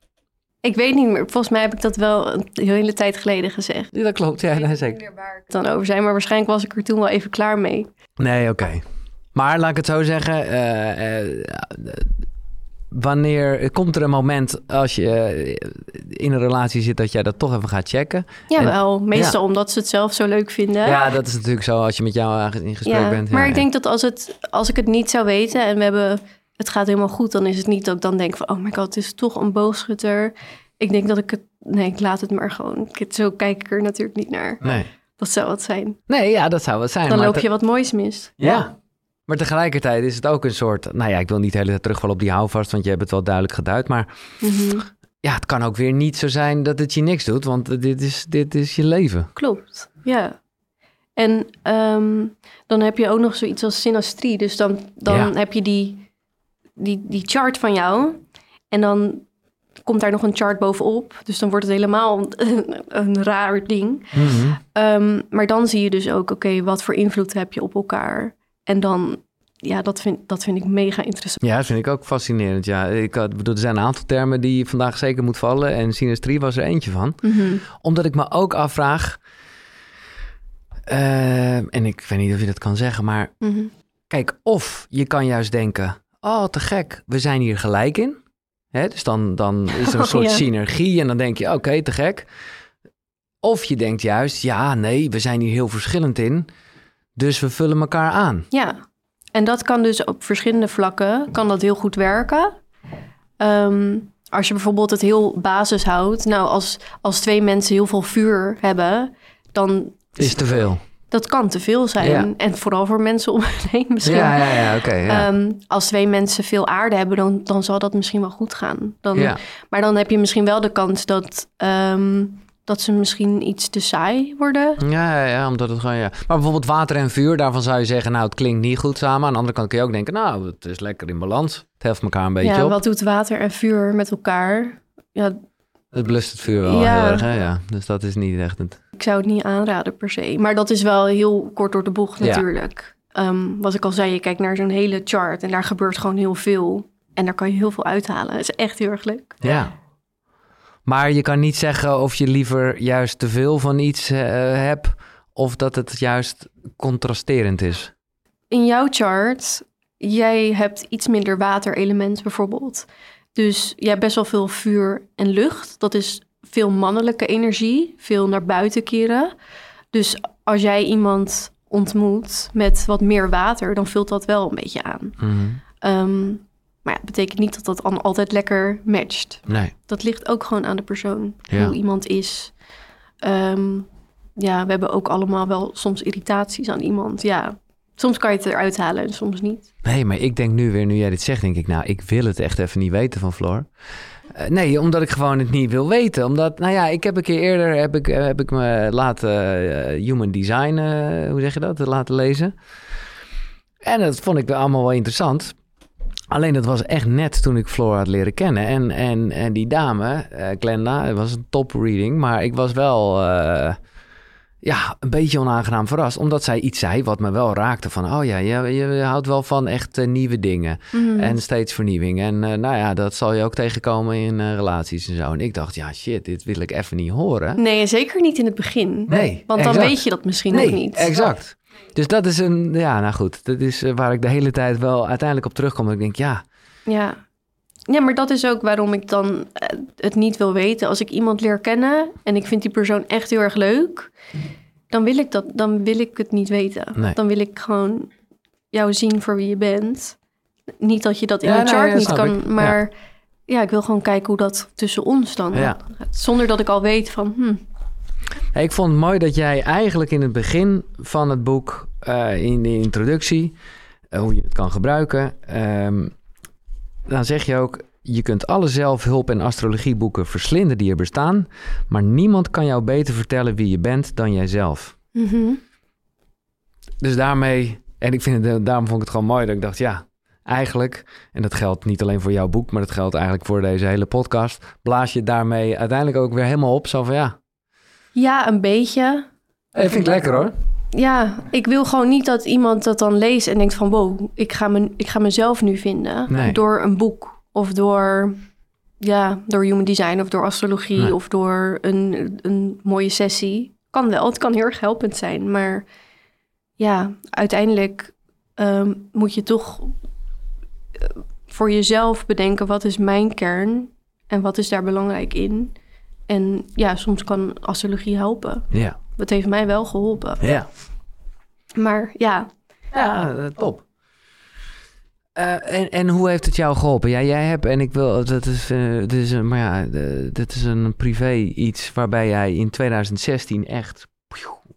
Ik weet niet meer. Volgens mij heb ik dat wel een hele tijd geleden gezegd. Ja, dat klopt, ja, zeker. waar het dan over zijn, maar waarschijnlijk was ik er toen wel even klaar mee. Nee, oké. Maar laat ik het zo zeggen. eh, eh, wanneer komt er een moment als je eh, in een relatie zit dat jij dat toch even gaat checken? Jawel, meestal omdat ze het zelf zo leuk vinden. Ja, dat is natuurlijk zo als je met jou in gesprek Ja, bent. maar Ja, ik ja. denk dat als, het, als ik het niet zou weten en we hebben, het gaat helemaal goed, dan is het niet dat ik dan denk van, oh my god, het is toch een boogschutter. Ik denk dat ik het, nee, ik laat het maar gewoon. Ik, zo kijk ik er natuurlijk niet naar. Nee. Dat zou wat zijn. nee, ja, dat zou het zijn. Dan maar loop je wat moois mis. Ja. Maar tegelijkertijd is het ook een soort... Nou ja, ik wil niet de hele tijd terugvallen op die houvast... want je hebt het wel duidelijk geduid. Maar Mhm. ja, het kan ook weer niet zo zijn dat het je niks doet... want dit is, dit is je leven. Klopt, ja. En ehm, dan heb je ook nog zoiets als synastrie. Dus dan, dan Ja. heb je die, die, die chart van jou. En dan komt daar nog een chart bovenop. Dus dan wordt het helemaal een, een raar ding. Mhm. Ehm, maar dan zie je dus ook, oké, wat voor invloed heb je op elkaar? En dan, ja, dat vind, dat vind ik mega interessant. Ja, dat vind ik ook fascinerend. Ja, ik bedoel, er zijn een aantal termen die vandaag zeker moet vallen. En synastrie was er eentje van. Mhm. Omdat ik me ook afvraag... eh, en ik weet niet of je dat kan zeggen, maar... Mhm. Kijk, of je kan juist denken... Oh, te gek, we zijn hier gelijk in. Hè, dus dan, dan is er een Oh, soort ja. synergie en dan denk je... Oké, te gek. Of je denkt juist... Ja, nee, we zijn hier heel verschillend in. Dus we vullen elkaar aan. Ja, en dat kan dus op verschillende vlakken, kan dat heel goed werken. Ehm, als je bijvoorbeeld het heel basis houdt. Nou, als, als twee mensen heel veel vuur hebben, dan... Is te veel. Dat kan te veel zijn. Ja. En vooral voor mensen om me heen misschien. Ja, ja, ja, oké. ja. Ehm, als twee mensen veel aarde hebben, dan, dan zal dat misschien wel goed gaan. Dan, ja. Maar dan heb je misschien wel de kans dat, ehm, dat ze misschien iets te saai worden. Ja, ja, ja, omdat het gewoon, ja. Maar bijvoorbeeld water en vuur, daarvan zou je zeggen, nou, het klinkt niet goed samen. Aan de andere kant kun je ook denken, nou, het is lekker in balans. Het helft elkaar een beetje ja, op. wat doet water en vuur met elkaar? Ja, Het blust het vuur wel Ja. heel erg, hè? Ja. Dus dat is niet echt het... ik zou het niet aanraden per se. Maar dat is wel heel kort door de bocht Ja. natuurlijk. Ehm, wat ik al zei, je kijkt naar zo'n hele chart en daar gebeurt gewoon heel veel. En daar kan je heel veel uithalen. Het is echt heel erg leuk. Ja. Maar je kan niet zeggen of je liever juist te veel van iets eh, hebt... of dat het juist contrasterend is. In jouw chart, jij hebt iets minder waterelement bijvoorbeeld. Dus jij hebt best wel veel vuur en lucht. Dat is veel mannelijke energie, veel naar buiten keren. Dus als jij iemand ontmoet met wat meer water, dan vult dat wel een beetje aan. Ehm, maar ja, het betekent niet dat dat dan altijd lekker matcht. Nee. Dat ligt ook gewoon aan de persoon, Ja. hoe iemand is. Ehm, ja, we hebben ook allemaal wel soms irritaties aan iemand. Ja, soms kan je het eruit halen en soms niet. Nee, maar ik denk nu weer, nu jij dit zegt, denk ik, nou, ik wil het echt even niet weten van Floor. Eh, nee, omdat ik gewoon het niet wil weten. Omdat, nou ja, ik heb een keer eerder, heb ik, eh, heb ik me laten eh, human design, hoe zeg je dat, laten lezen. En dat vond ik allemaal wel interessant. Alleen dat was echt net toen ik Floor had leren kennen. En, en, en die dame, eh Glenda, het was een top reading. Maar ik was wel eh, ja, een beetje onaangenaam verrast. Omdat zij iets zei wat me wel raakte. Van, oh ja, je, je houdt wel van echt eh, nieuwe dingen. Mhm. En steeds vernieuwing. En nou ja, dat zal je ook tegenkomen in relaties en zo. En ik dacht, ja shit, dit wil ik even niet horen. Nee, zeker niet in het begin. Nee, Want dan weet je dat misschien nee, nog niet. exact. Dus dat is een, ja, nou goed. Dat is eh, waar ik de hele tijd wel uiteindelijk op terugkom. Dat ik denk, ja, Ja. ja, maar dat is ook waarom ik dan eh, het niet wil weten. Als ik iemand leer kennen en ik vind die persoon echt heel erg leuk, dan wil ik, dat, dan wil ik het niet weten. Nee. Dan wil ik gewoon jou zien voor wie je bent. Niet dat je dat in Ja, een nee, chart ja, niet kan, ik. Maar ja. ik wil gewoon kijken hoe dat tussen ons dan gaat. Zonder dat ik al weet van, hm, Hey, Ik vond het mooi dat jij eigenlijk in het begin van het boek, eh, in de introductie, eh, hoe je het kan gebruiken, ehm, dan zeg je ook, je kunt alle zelfhulp- en astrologieboeken verslinden die er bestaan, maar niemand kan jou beter vertellen wie je bent dan jijzelf. mhm. Dus daarmee, en ik vind het, daarom vond ik het gewoon mooi dat ik dacht, ja, eigenlijk, en dat geldt niet alleen voor jouw boek, maar dat geldt eigenlijk voor deze hele podcast, blaas je daarmee uiteindelijk ook weer helemaal op. Zo van ja. Ja, een beetje. Dat vind ik lekker hoor. Ja, ik wil gewoon niet dat iemand dat dan leest en denkt van wow, ik ga, me, ik ga mezelf nu vinden Nee. door een boek of door, ja, door human design of door astrologie Nee. of door een, een mooie sessie. Kan wel, het kan heel erg helpend zijn, maar ja, uiteindelijk ehm, moet je toch eh, voor jezelf bedenken wat is mijn kern en wat is daar belangrijk in. En ja, soms kan astrologie helpen. Ja. Dat heeft mij wel geholpen. Ja. Maar ja, Ja, eh, top. Eh, en, en hoe heeft het jou geholpen? Ja, jij hebt, en ik wil, dat is, eh, dit is een, maar ja, eh, dit is een privé iets waarbij jij in 2016 echt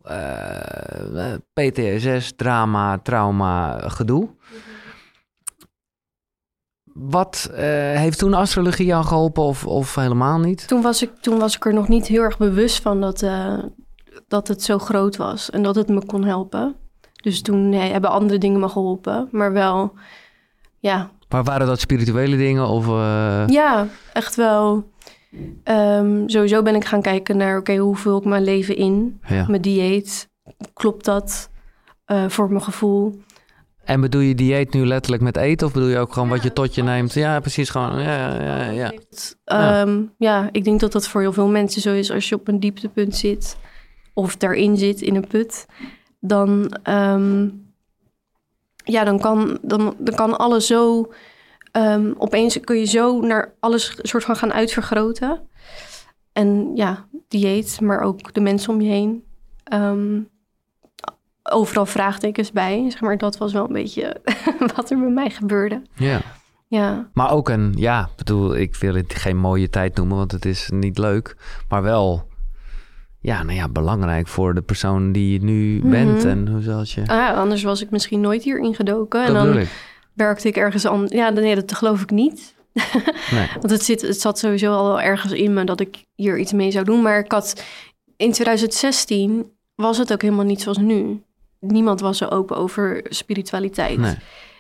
eh, eh, PTSS, drama, trauma, gedoe. Wat eh, heeft toen astrologie jou geholpen of, of helemaal niet? toen was, ik, toen was ik er nog niet heel erg bewust van dat, eh, dat het zo groot was en dat het me kon helpen. Dus toen nee, hebben andere dingen me geholpen, maar wel, ja, Maar waren dat spirituele dingen of... eh, ja echt wel. Ehm, sowieso ben ik gaan kijken naar, oké, hoe vul ik mijn leven in? ja. Mijn dieet, klopt dat voor mijn gevoel? En bedoel je dieet nu letterlijk met eten of bedoel je ook gewoon wat je tot je neemt? Ja, precies gewoon. Ja, ja, ja. Ehm, ja, ik denk dat dat voor heel veel mensen zo is. Als je op een dieptepunt zit of daarin zit in een put, dan, ehm, ja, dan, kan, dan, dan kan alles zo... ehm, opeens kun je zo naar alles soort van gaan uitvergroten. En ja, dieet, maar ook de mensen om je heen. Overal vraagtekens bij. Zeg maar, dat was wel een beetje wat er bij mij gebeurde. ja. Ja, Maar ook een, ja, ik bedoel, ik wil het geen mooie tijd noemen, want het is niet leuk. Maar wel, ja, nou ja, belangrijk voor de persoon die je nu Mhm. bent. En hoe zal je... Ah, ja, anders was ik misschien nooit hier ingedoken. En dan ik. werkte ik ergens anders. Ja, nee, dat geloof ik niet. Nee. Want het, zit, het zat sowieso al wel ergens in me dat ik hier iets mee zou doen. Maar ik had in 2016 was het ook helemaal niet zoals nu. Niemand was zo open over spiritualiteit. Nee.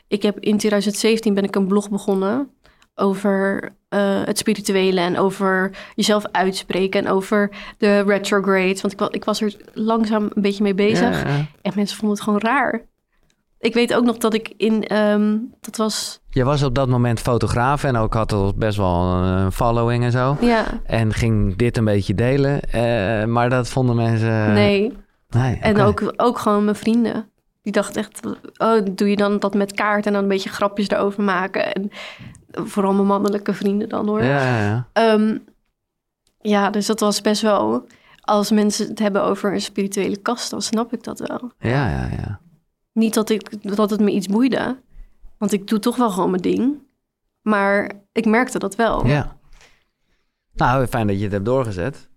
Ik heb in 2017 ben ik een blog begonnen over eh, het spirituele en over jezelf uitspreken en over de retrograde. Want ik, wa- ik was er langzaam een beetje mee bezig. Ja, ja. En mensen vonden het gewoon raar. Ik weet ook nog dat ik in, ehm, dat was, Je was op dat moment fotograaf en ook had al best wel een following en zo. ja, En ging dit een beetje delen. eh, maar dat vonden mensen... nee. Nee En ook, ook gewoon mijn vrienden. Die dachten echt, oh, doe je dan dat met kaart en dan een beetje grapjes erover maken. En vooral mijn mannelijke vrienden dan hoor. Ja, ja, ja. Ehm, ja, dus dat was best wel, als mensen het hebben over een spirituele kast, dan snap ik dat wel. Ja, ja, ja. Niet dat, ik, dat het me iets boeide, want ik doe toch wel gewoon mijn ding. Maar ik merkte dat wel. Ja. Nou, fijn dat je het hebt doorgezet.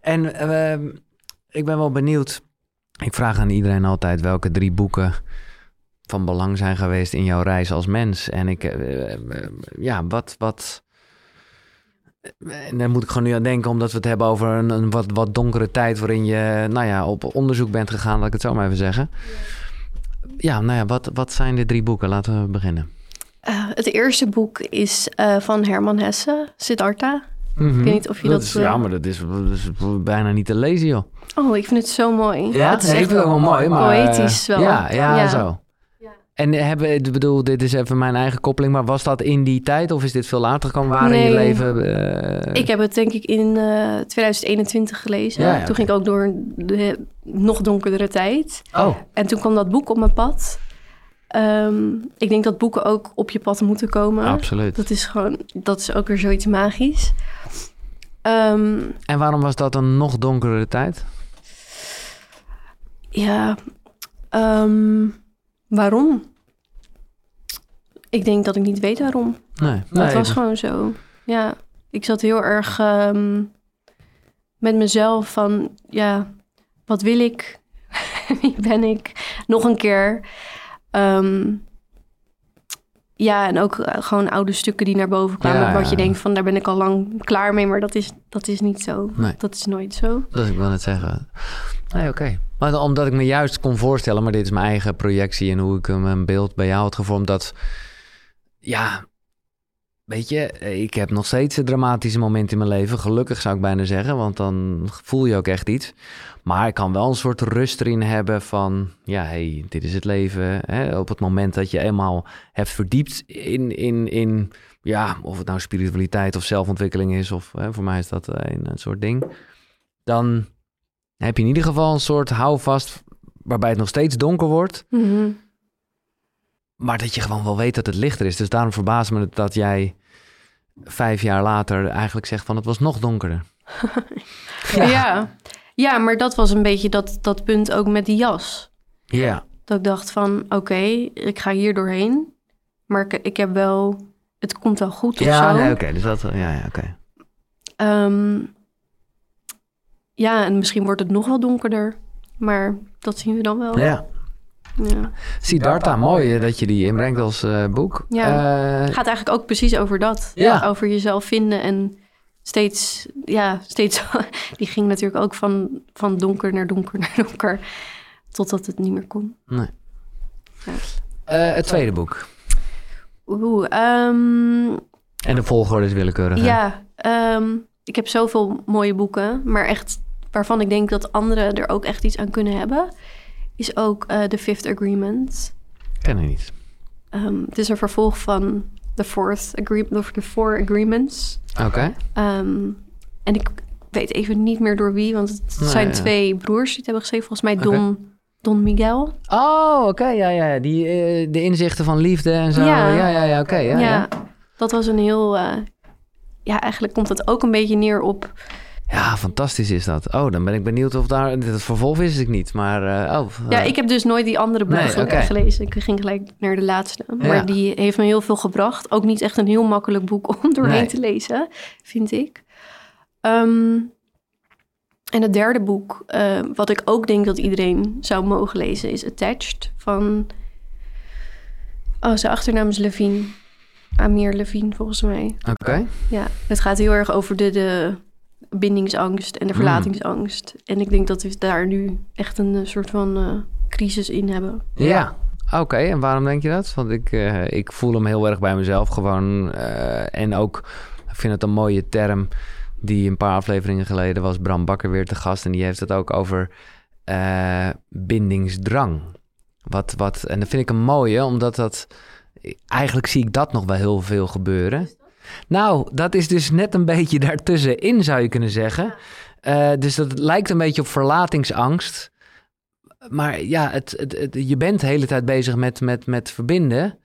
En ehm, ik ben wel benieuwd. Ik vraag aan iedereen altijd welke drie boeken van belang zijn geweest in jouw reis als mens. En ik, eh, eh, ja, wat, wat. En daar moet ik gewoon nu aan denken, omdat we het hebben over een, wat, wat donkere tijd waarin je, nou ja, op onderzoek bent gegaan, laat ik het zo maar even zeggen. Ja, nou ja, wat, wat zijn de drie boeken? Laten we beginnen. Eh, het eerste boek is van Herman Hesse, Siddhartha. Mhm. Ik weet niet of je dat... is, eh, ja, maar dat is, dat is bijna niet te lezen, joh. Oh, ik vind het zo mooi. Ja, het is echt wel mooi, maar... poëtisch wel. Ja, ja, Ja. zo. En hebben, ik bedoel, dit is even mijn eigen koppeling, maar was dat in die tijd of is dit veel later gekomen? Waar in je leven? eh, Ik heb het denk ik in eh, 2021 gelezen. Ja, ja, toen ging ik ook door een de nog donkerdere tijd. Oh, En toen kwam dat boek op mijn pad. Ehm, ik denk dat boeken ook op je pad moeten komen. absoluut. Dat is gewoon, dat is ook weer zoiets magisch. Ehm, En waarom was dat een nog donkere tijd? ja, ehm, waarom? Ik denk dat ik niet weet waarom. Nee, Dat nee, was gewoon zo. Ja, ik zat heel erg ehm, met mezelf van, ja, wat wil ik? Wie ben ik? Nog een keer. Ehm, ja, en ook eh, gewoon oude stukken die naar boven kwamen. Ja, wat ja. je denkt van, daar ben ik al lang klaar mee. Maar dat is, dat is niet zo. Nee. Dat is nooit zo. Dat ik wil net zeggen. Nee, oké. Maar omdat ik me juist kon voorstellen, maar dit is mijn eigen projectie en hoe ik een beeld bij jou had gevormd, dat ja, weet je, ik heb nog steeds een dramatische moment in mijn leven. Gelukkig zou ik bijna zeggen, want dan voel je ook echt iets. Maar ik kan wel een soort rust erin hebben van, ja, hey, dit is het leven. Hè? Op het moment dat je eenmaal hebt verdiept in, in, in ja, of het nou spiritualiteit of zelfontwikkeling is, of hè, voor mij is dat een, een soort ding. Dan heb je in ieder geval een soort houvast waarbij het nog steeds donker wordt. Mhm. Maar dat je gewoon wel weet dat het lichter is. Dus daarom verbaast me het dat jij vijf jaar later eigenlijk zegt van het was nog donkerder. ja. ja. maar dat was een beetje dat, dat punt ook met die jas. Ja. Dat ik dacht van oké, ik ga hier doorheen. Maar ik, ik heb wel, het komt wel goed of Ja, zo. nee, oké. dus dat, ja, ja, oké. Ehm, ja, en misschien wordt het nog wel donkerder. Maar dat zien we dan wel. Ja. Ja. Siddhartha, mooi eh, dat je die inbrengt als eh, boek. Ja. Eh, Het gaat eigenlijk ook precies over dat. Ja. Over jezelf vinden en steeds, ja, steeds. Die ging natuurlijk ook van, van donker naar donker naar donker. Totdat het niet meer kon. nee. Ja. Eh, het tweede boek. Oeh, ehm, En de volgorde is willekeurig. ja, ehm, ik heb zoveel mooie boeken. Maar echt waarvan ik denk dat anderen er ook echt iets aan kunnen hebben. Is ook eh, The Fifth Agreement. Ken ik niet. Ehm, het is een vervolg van The Fourth Agreement, of The Four Agreements. Oké. Ehm, en ik weet even niet meer door wie, want het Nee, zijn ja. twee broers die het hebben geschreven. Volgens mij. Don, Don Miguel. Oh, oké. ja, ja. ja. Die, eh, de inzichten van liefde en zo. Ja. Ja, ja, ja. Oké. ja, Ja, ja. dat was een heel... eh, ja, eigenlijk komt het ook een beetje neer op... Ja, fantastisch is dat. Oh, dan ben ik benieuwd of daar... Het vervolg wist ik niet, maar... eh, oh, Ja, eh, ik heb dus nooit die andere boek Nee, gelezen. Ik ging gelijk naar de laatste. Maar Ja. die heeft me heel veel gebracht. Ook niet echt een heel makkelijk boek om doorheen Nee. te lezen, vind ik. Ehm, en het derde boek, eh, wat ik ook denk dat iedereen zou mogen lezen, is Attached van... Oh, zijn achternaam is Levine. Amir Levine, volgens mij. Oké. Ja, het gaat heel erg over de, de bindingsangst en de Hmm. verlatingsangst. En ik denk dat we daar nu echt een eh, soort van eh, crisis in hebben. Ja. Oké, en waarom denk je dat? Want ik, eh, ik voel hem heel erg bij mezelf gewoon. eh, en ook, ik vind het een mooie term... die een paar afleveringen geleden was Bram Bakker weer te gast... en die heeft het ook over eh, bindingsdrang. Wat, wat, en dat vind ik een mooie, omdat dat... Eigenlijk zie ik dat nog wel heel veel gebeuren. Nou, dat is dus net een beetje daartussenin, zou je kunnen zeggen. Eh, dus dat lijkt een beetje op verlatingsangst. Maar ja, het, het, het- je bent de hele tijd bezig met, met, met verbinden.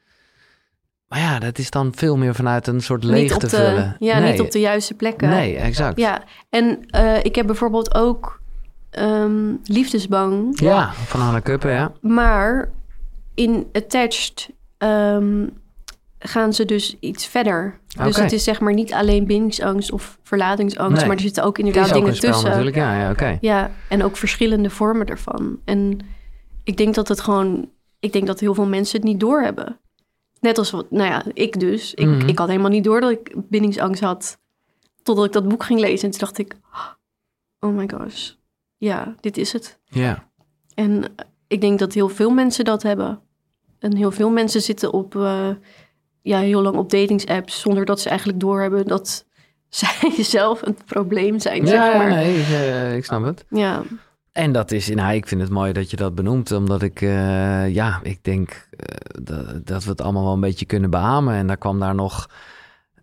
Maar ja, dat is dan veel meer vanuit een soort leegte de, vullen. Ja, nee, niet op de juiste plekken. Nee, exact. Ja, en eh, ik heb bijvoorbeeld ook ehm, liefdesbang. Ja, van Anna Kuppen, ja. Maar in Attached ehm, gaan ze dus iets verder. Dus het is zeg maar niet alleen bindingsangst of verlatingsangst... Nee. maar er zitten ook inderdaad ook dingen spel tussen. natuurlijk, ja, ja oké. Ja, en ook verschillende vormen ervan. En ik denk dat het gewoon... Ik denk dat heel veel mensen het niet doorhebben. Net als, wat, nou ja, ik dus. Ik, Mhm. ik had helemaal niet door dat ik bindingsangst had. Totdat ik dat boek ging lezen. En toen dacht ik, oh my gosh. Ja, dit is het. Ja. En ik denk dat heel veel mensen dat hebben. En heel veel mensen zitten op, eh, ja, heel lang op datingsapps... zonder dat ze eigenlijk doorhebben dat zij zelf een probleem zijn, Ja, zeg maar. nee, ik, eh, ik snap het. Ja, En dat is, nou, ik vind het mooi dat je dat benoemt, omdat ik, eh, ja, ik denk eh, dat, dat we het allemaal wel een beetje kunnen beamen. En daar kwam daar nog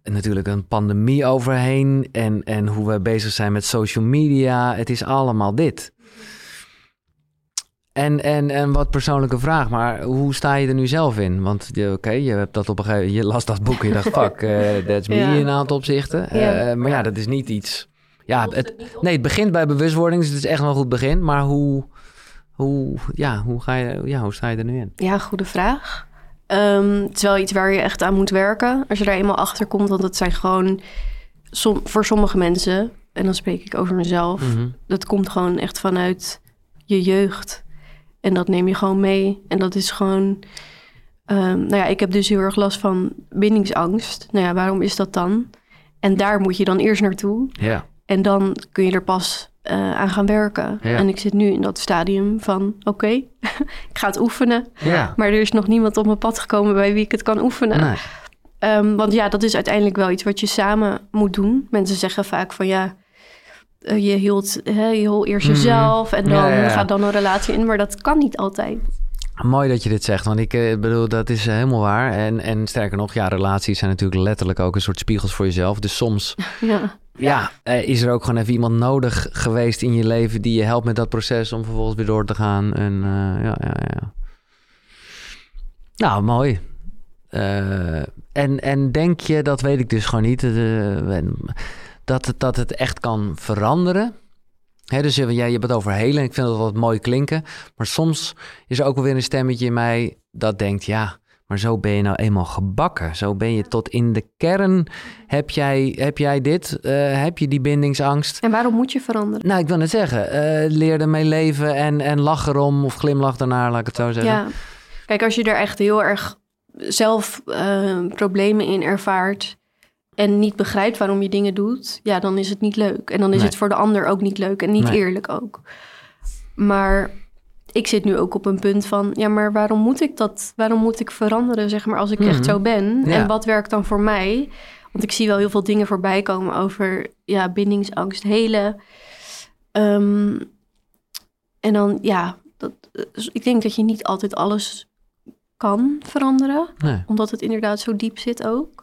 natuurlijk een pandemie overheen en, en hoe we bezig zijn met social media. Het is allemaal dit. En, en, en wat persoonlijke vraag, maar hoe sta je er nu zelf in? Want je- oké, je hebt dat op een gegeven je las dat boek en je dacht, fuck, eh, that's me Ja. in een aantal opzichten. Ja. Eh, maar ja, dat is niet iets. Ja, het, nee, het begint bij bewustwording, dus het is echt wel een goed begin. Maar hoe, hoe, ja, hoe, ga je, ja, hoe sta je er nu in? ja goede vraag. Ehm, het is wel iets waar je echt aan moet werken. Als je daar eenmaal achter komt. Want het zijn gewoon som, voor sommige mensen... en dan spreek ik over mezelf... Mhm. dat komt gewoon echt vanuit je jeugd. En dat neem je gewoon mee. En dat is gewoon... ehm, nou ja, ik heb dus heel erg last van bindingsangst. Nou ja, waarom is dat dan? En daar moet je dan eerst naartoe. Ja, En dan kun je er pas eh, aan gaan werken. Ja. En ik zit nu in dat stadium van... oké, ik ga het oefenen. ja. Maar er is nog niemand op mijn pad gekomen... bij wie ik het kan oefenen. Nee. Ehm, want ja, dat is uiteindelijk wel iets wat je samen moet doen. Mensen zeggen vaak van ja, je hield hè, je hield eerst Mhm. jezelf en dan Ja, ja, ja. gaat dan een relatie in. Maar dat kan niet altijd. Mooi dat je dit zegt, want ik eh, bedoel, dat is helemaal waar. En, en sterker nog, ja, relaties zijn natuurlijk letterlijk ook een soort spiegels voor jezelf. Dus soms Ja, ja, eh, is er ook gewoon even iemand nodig geweest in je leven die je helpt met dat proces om vervolgens weer door te gaan. En eh, ja, ja, ja. Nou, mooi. Eh, en, en denk je, dat weet ik dus gewoon niet, eh, dat, het, dat het echt kan veranderen? Hè, dus eh, ja, je hebt het over helen. Ik vind dat wat mooi klinken. Maar soms is er ook wel weer een stemmetje in mij dat denkt, ja, maar zo ben je nou eenmaal gebakken. Zo ben je tot in de kern. Heb jij, heb jij dit? Eh, heb je die bindingsangst? en waarom moet je veranderen? Nou, ik wil net zeggen, eh, leer ermee leven en, en lach erom of glimlach daarnaar, laat ik het zo zeggen. Ja, kijk, als je er echt heel erg zelf problemen in ervaart en niet begrijpt waarom je dingen doet, ja, dan is het niet leuk. En dan is Nee. het voor de ander ook niet leuk en niet Nee. eerlijk ook. Maar ik zit nu ook op een punt van, ja, maar waarom moet ik dat? Waarom moet ik veranderen, zeg maar, als ik Mhm. echt zo ben? Ja. En wat werkt dan voor mij? Want ik zie wel heel veel dingen voorbij komen over, ja, bindingsangst, helen. Ehm, en dan, ja, dat, dus ik denk dat je niet altijd alles kan veranderen, Nee. omdat het inderdaad zo diep zit ook.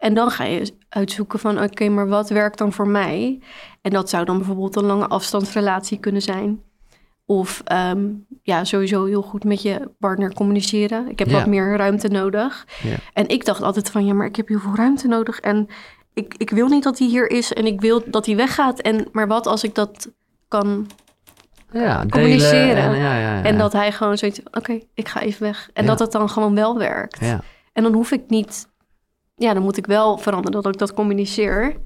En dan ga je uitzoeken van, oké, maar wat werkt dan voor mij? En dat zou dan bijvoorbeeld een lange afstandsrelatie kunnen zijn. Of ehm, ja, sowieso heel goed met je partner communiceren. Ik heb Ja. wat meer ruimte nodig. Ja. En ik dacht altijd van, ja, maar ik heb heel veel ruimte nodig. En ik, ik wil niet dat hij hier is en ik wil dat hij weggaat. En, maar wat als ik dat kan Ja, Communiceren. En, ja, ja, ja. en dat hij gewoon zoiets oké, ik ga even weg. En dat het dan gewoon wel werkt. En dan hoef ik niet... Ja, dan moet ik wel veranderen dat ik dat communiceer.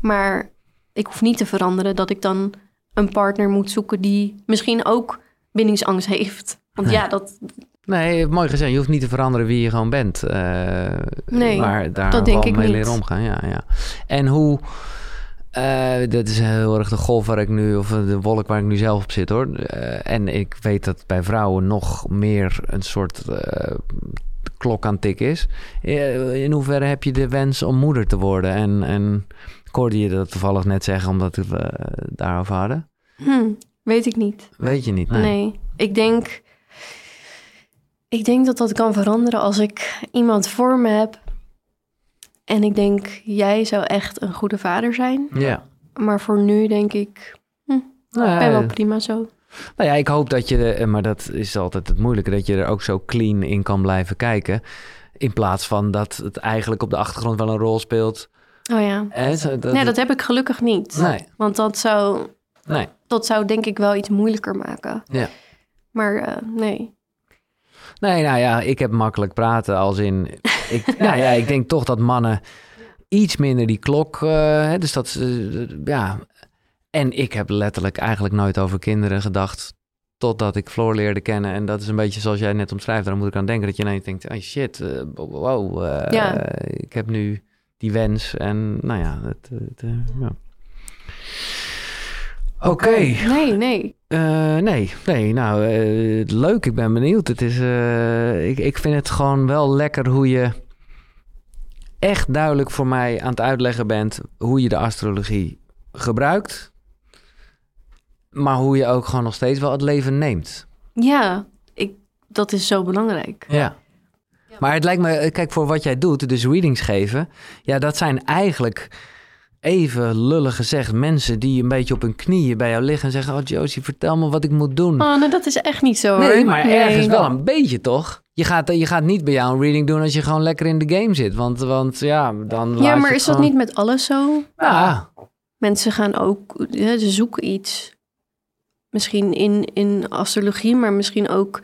Maar ik hoef niet te veranderen dat ik dan een partner moet zoeken... die misschien ook bindingsangst heeft. Want Nee. ja, dat... Nee, mooi gezegd. Je hoeft niet te veranderen wie je gewoon bent. Eh, Nee, maar daar dat denk ik mee niet. leren omgaan. Ja, ja. En hoe... eh dit is heel erg de golf waar ik nu, of de wolk waar ik nu zelf op zit hoor. Eh, en ik weet dat bij vrouwen nog meer een soort klok aan tik is. Eh, in hoeverre heb je de wens om moeder te worden? En, en ik hoorde je dat toevallig net zeggen, omdat we het daarover hadden. Hm, weet ik niet. Weet je niet? Nee. Nee. Ik denk... Ik denk dat dat kan veranderen als ik iemand voor me heb... en ik denk, jij zou echt een goede vader zijn. Ja. Maar voor nu denk ik, Nou, ik ben wel prima zo. Nou ja, ik hoop dat je, maar dat is altijd het moeilijke, dat je er ook zo clean in kan blijven kijken. In plaats van dat het eigenlijk op de achtergrond wel een rol speelt. Oh ja. Zo- dat Nee, dat heb ik gelukkig niet. nee, Want dat zou, nee. dat zou denk ik wel iets moeilijker maken. Ja. Maar eh, nee. Nee, nou ja, ik heb makkelijk praten als in... Ik, nou ja, ik denk toch dat mannen iets minder die klok... eh, hè, dus dat, eh, ja... En ik heb letterlijk eigenlijk nooit over kinderen gedacht... totdat ik Floor leerde kennen. En dat is een beetje zoals jij net omschrijft. Daar moet ik aan denken dat je ineens denkt... Oh shit, eh, wow, eh, Ja. ik heb nu die wens. En nou ja, het, het, eh, ja. Oké. Nee, nee. Nee, nee, nou, leuk. Ik ben benieuwd. Het is, ik, ik vind het gewoon wel lekker hoe je echt duidelijk voor mij aan het uitleggen bent hoe je de astrologie gebruikt, maar hoe je ook gewoon nog steeds wel het leven neemt. Ja, ik, dat is zo belangrijk. Ja. Maar het lijkt me, kijk, voor wat jij doet, dus readings geven, ja, dat zijn eigenlijk even lullig gezegd mensen die een beetje op hun knieën bij jou liggen en zeggen: Oh, Josie, vertel me wat ik moet doen. Oh, nee, dat is echt niet zo hoor. Nee, maar Nee. ergens wel een beetje, toch? Je gaat, je gaat niet bij jou een reading doen als je gewoon lekker in de game zit. Want, want ja, dan Ja, maar is dat niet met alles zo? Ja, Mensen gaan ook, ja, ze zoeken iets. Misschien in, in astrologie, maar misschien ook